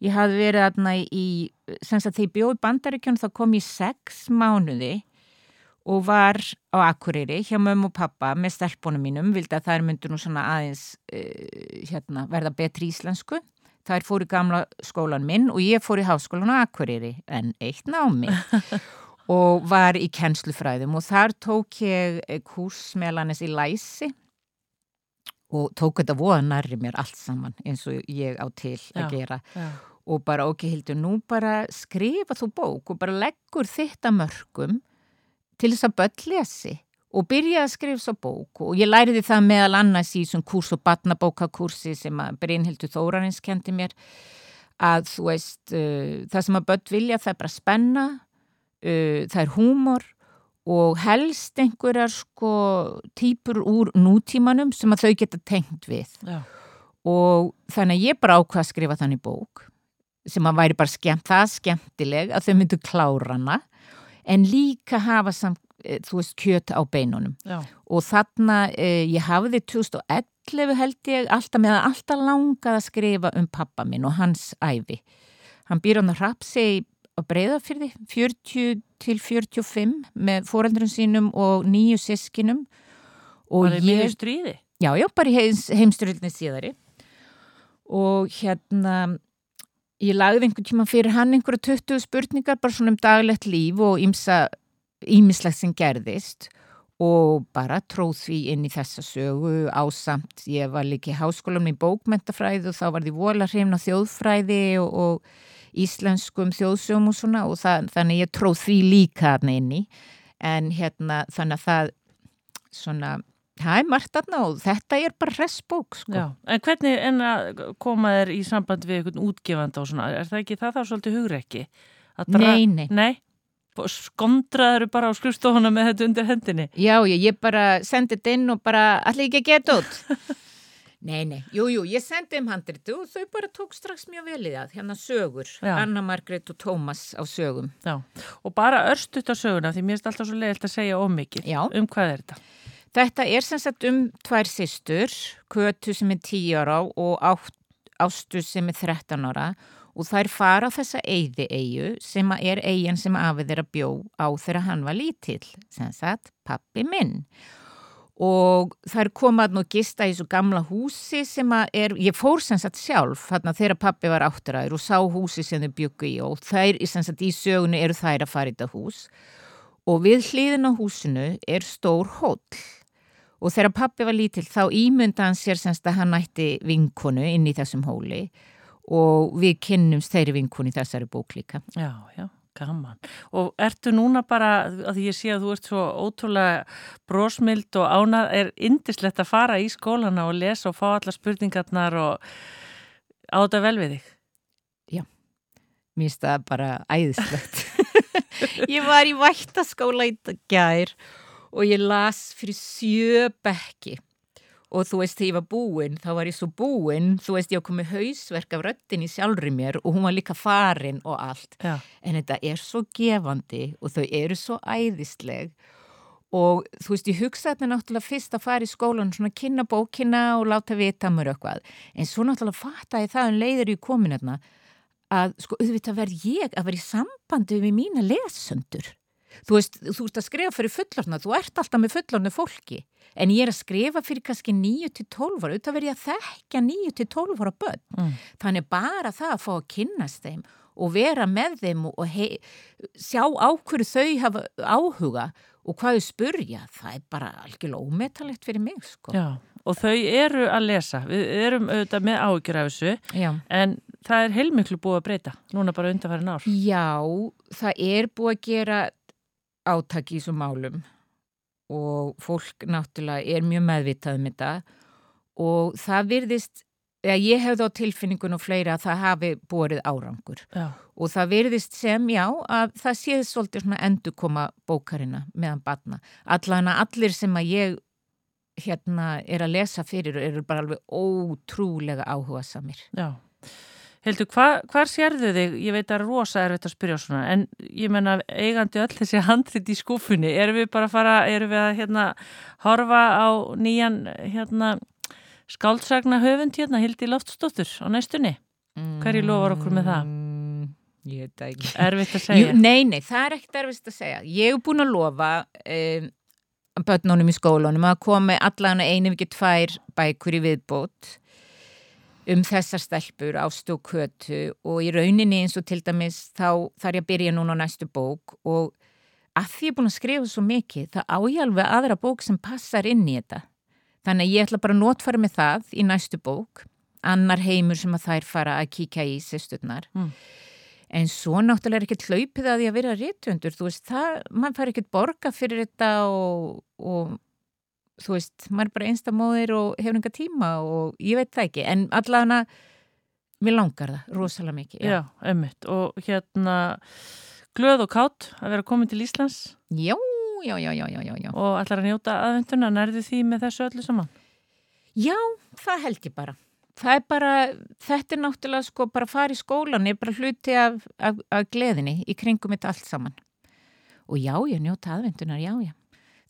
D: Ég hafði verið aðna í, sem sagt þegar ég bjóði bandaríkjörn þá kom ég sex mánuði og var á Akureyri hjá mömmu og pappa með stelpunum mínum, vildi að þær myndu nú svona aðeins uh, hérna, verða betri íslensku. Þær fór í gamla skólan minn og ég fór í háskólan á Akureyri en eitt námi og var í kennslufræðum. Og þar tók ég eh, kurs meðlanis í læsi og tók þetta voða nærri mér allt saman eins og ég á til að
A: Já.
D: gera.
A: já,
D: og bara ok, Hildur, nú bara skrifa þú bók og bara leggur þitt að mörgum til þess að börn lesi og byrja að skrifa svo bók. Og ég læriði það meðal annars í svona kurs og batnabókakursi sem að Brynhildur Þórarins kendi mér að þú veist uh, það sem að börn vilja það er bara spenna uh, það er húmor og helst einhverjar sko típur úr nútímanum sem að þau geta tengt við.
A: Já,
D: og þannig að ég bara ákvað að skrifa þannig bók sem að væri bara skemmt, það skemmtileg að þau myndu klára hana en líka hafa samt, eh, þú veist, kjöt á beinunum.
A: Já,
D: og þarna, eh, ég hafði 2011 held ég alltaf með að alltaf langað að skrifa um pappa minn og hans æfi hann býr hann að rapsi á breyðafyrði 40 til 45 með foreldrun sínum og nýju sískinum og
A: var þið miður stríði?
D: Já, já, bara í heims, heimstyrildinni síðari. Og hérna ég lagði einhvern tíma fyrir hann einhverja 20 spurningar bara svona um daglegt líf og ímsa, ímislegt sem gerðist. Og bara tróð því inn í þessa sögu ásamt, ég var líka í háskólanum í bókmentafræði og þá var því vola hrifna þjóðfræði og, og íslenskum þjóðsögum og svona og það, þannig ég tróð því líka hann inn í en hérna þannig að það svona Það er margt aðna og þetta er bara hressbók sko.
A: Já, en hvernig en að koma þér í samband við einhvern útgefanda og svona, er það ekki það þá svolítið dra-
D: Nei, nei.
A: Nei? Skondraður bara á skrifstofuna með þetta undir hendinni?
D: Já, ég, ég bara sendi þetta inn og bara allir ekki að geta út. nei, nei, jú, jú, ég sendi þeim handritu og þau bara tók strax mjög vel í það. Hérna sögur,
A: Já.
D: Anna Margrét og Tómas á sögum.
A: Já, og bara örstutt á söguna því mér er alltaf svo leiðilt að segja ómikið.
D: Já.
A: Um hvað er þetta?
D: Þetta er sem sagt um tvær systur, Kötu sem er 10 ára og Ástu sem er 13 ára og þær fara á þessa eyði eigu sem er eigin sem afið þeirra bjó á þegar hann var lítill, sem sagt pappi minn. Og þær komaðn og gista í svo gamla húsi sem að er, ég fór sem sagt sjálf þarna þegar pappi var átturaður og sá húsi sem þau byggu í og þær sem sagt í sögunu eru þær að fara í þetta hús. Og við hliðin á húsinu er stór hóll. Og þegar pappi var lítill þá ímynda hann sér semst að hann ætti vinkonu inn í þessum hóli. Og við kynnumst þeirri vinkonu í þessari bók líka.
A: Já, já, gaman. Og ertu núna bara, að ég sé að þú ert svo ótrúlega brósmild og ánað, er indislegt að fara í skólana og lesa og fá alla spurningarnar og á þetta vel við þig?
D: Mér finnst það bara æðislegt. ég var í vættaskóla í gær og ég las fyrir sjö bekki og þú veist, þegar ég var búinn, þá var ég svo búinn, þú veist, ég kom með hausverk af röttin í sjálfri mér og hún var líka farin og allt.
A: Já.
D: En þetta er svo gefandi og þau eru svo æðisleg og þú veist, ég hugsa þetta náttúrulega fyrst að fara í skólan, svona kynna bókina og láta vita mér eitthvað. En svo náttúrulega fatta ég það um leiður í komin hérna að sko auðvitað verð ég að vera í sambandi við mína lesendur. Þú veist, þú ert að skrifa fyrir fullorna, þú ert alltaf með fullorna fólki, en ég er að skrifa fyrir kannski 9-12 ára, auðvitað verð ég að þekka 9-12 ára börn.
A: Mm.
D: Þannig bara það að fá að kynnast þeim og vera með þeim og hei, sjá á hverju þau hafa áhuga og hvað þau spurja, það er bara algjörlega ómetalegt fyrir mig, sko.
A: Já, og þau eru að lesa. Við erum auðvitað með áhyggjur af þessu,
D: Já.
A: en það er heilmiklu búið að breyta, núna bara undanfærin ár.
D: Já, það er búið að gera átaki í svo málum og fólk náttúrulega er mjög meðvitað um þetta og það virðist, eða ég hefði á tilfinningun og fleira að það hafi borið árangur
A: Já,
D: og það virðist sem, já, að það séð svolítið svona endur koma bókarina meðan batna. Allan að allir sem að ég hérna er að lesa fyrir eru bara alveg ótrúlega áhuga samir.
A: já. Heldur, hva, hvar sérðu þig? Ég veit að það er rosa erfitt að spyrja svona, en ég menna eigandi öll þessi handrit í skúfunni, erum við bara að fara, erum við að hérna horfa á nýjan hérna skáldsagna höfund hérna, Hildi Loftsdóttur á næstunni? Hverju lofar okkur með það?
D: Mm, ég veit það ekki.
A: Erfitt að segja.
D: Jú, nei, nei, það er ekkert erfist að segja. Ég hef búin að lofa um, börnunum í skólanum að komi allan einu vikið tvær bækur í viðbót um þessar stelpur ástu og kötu og í rauninni eins og til dæmis þá þarf ég að byrja núna á næstu bók og að því ég er búin að skrifa svo mikið það á ég alveg aðra bók sem passar inn í þetta. Þannig að ég ætla bara að notfara með það í næstu bók annar heimur sem að þær fara að kíkja í sérstutnar.
A: Mm.
D: En svo náttúrulega er ekkert hlaupið að því að vera réttundur, þú veist, það, mann fær ekkert borga fyrir þetta og, og þú veist, maður er bara einstamóðir og hefur enga tíma og ég veit það ekki, en allavega mér langar það rosalega mikið.
A: Já, emmitt. Og hérna glöð og kátt að vera komin til Íslands
D: já, já, já, já, já, já, já.
A: og allar að njóta aðvenduna, nærðu því með þessu öllu saman?
D: Já, það held ég bara. Það er bara, þetta er náttúrulega sko bara að fara í skólan, er bara hluti af, af, af gleðinni í kringum þetta allt saman. Og já, ég njóta aðvendunar, já, já.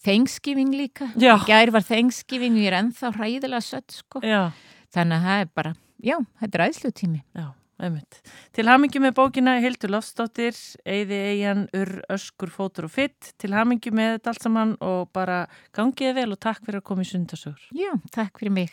D: Thanksgiving líka.
A: Já.
D: Gær var Thanksgiving og ég er ennþá hræðilega sött, sko.
A: Já,
D: Þannig að það er bara, já, þetta er æðslu tími.
A: já, emmitt. Til hamingi með bókina Hildur Lofsdóttir, Eyði Eyjan, Urr, Öskur, Fótur og Fitt. Til hamingi með þetta allt saman og bara gangiði vel og takk fyrir að koma í sundasögur.
D: Já, takk fyrir mig.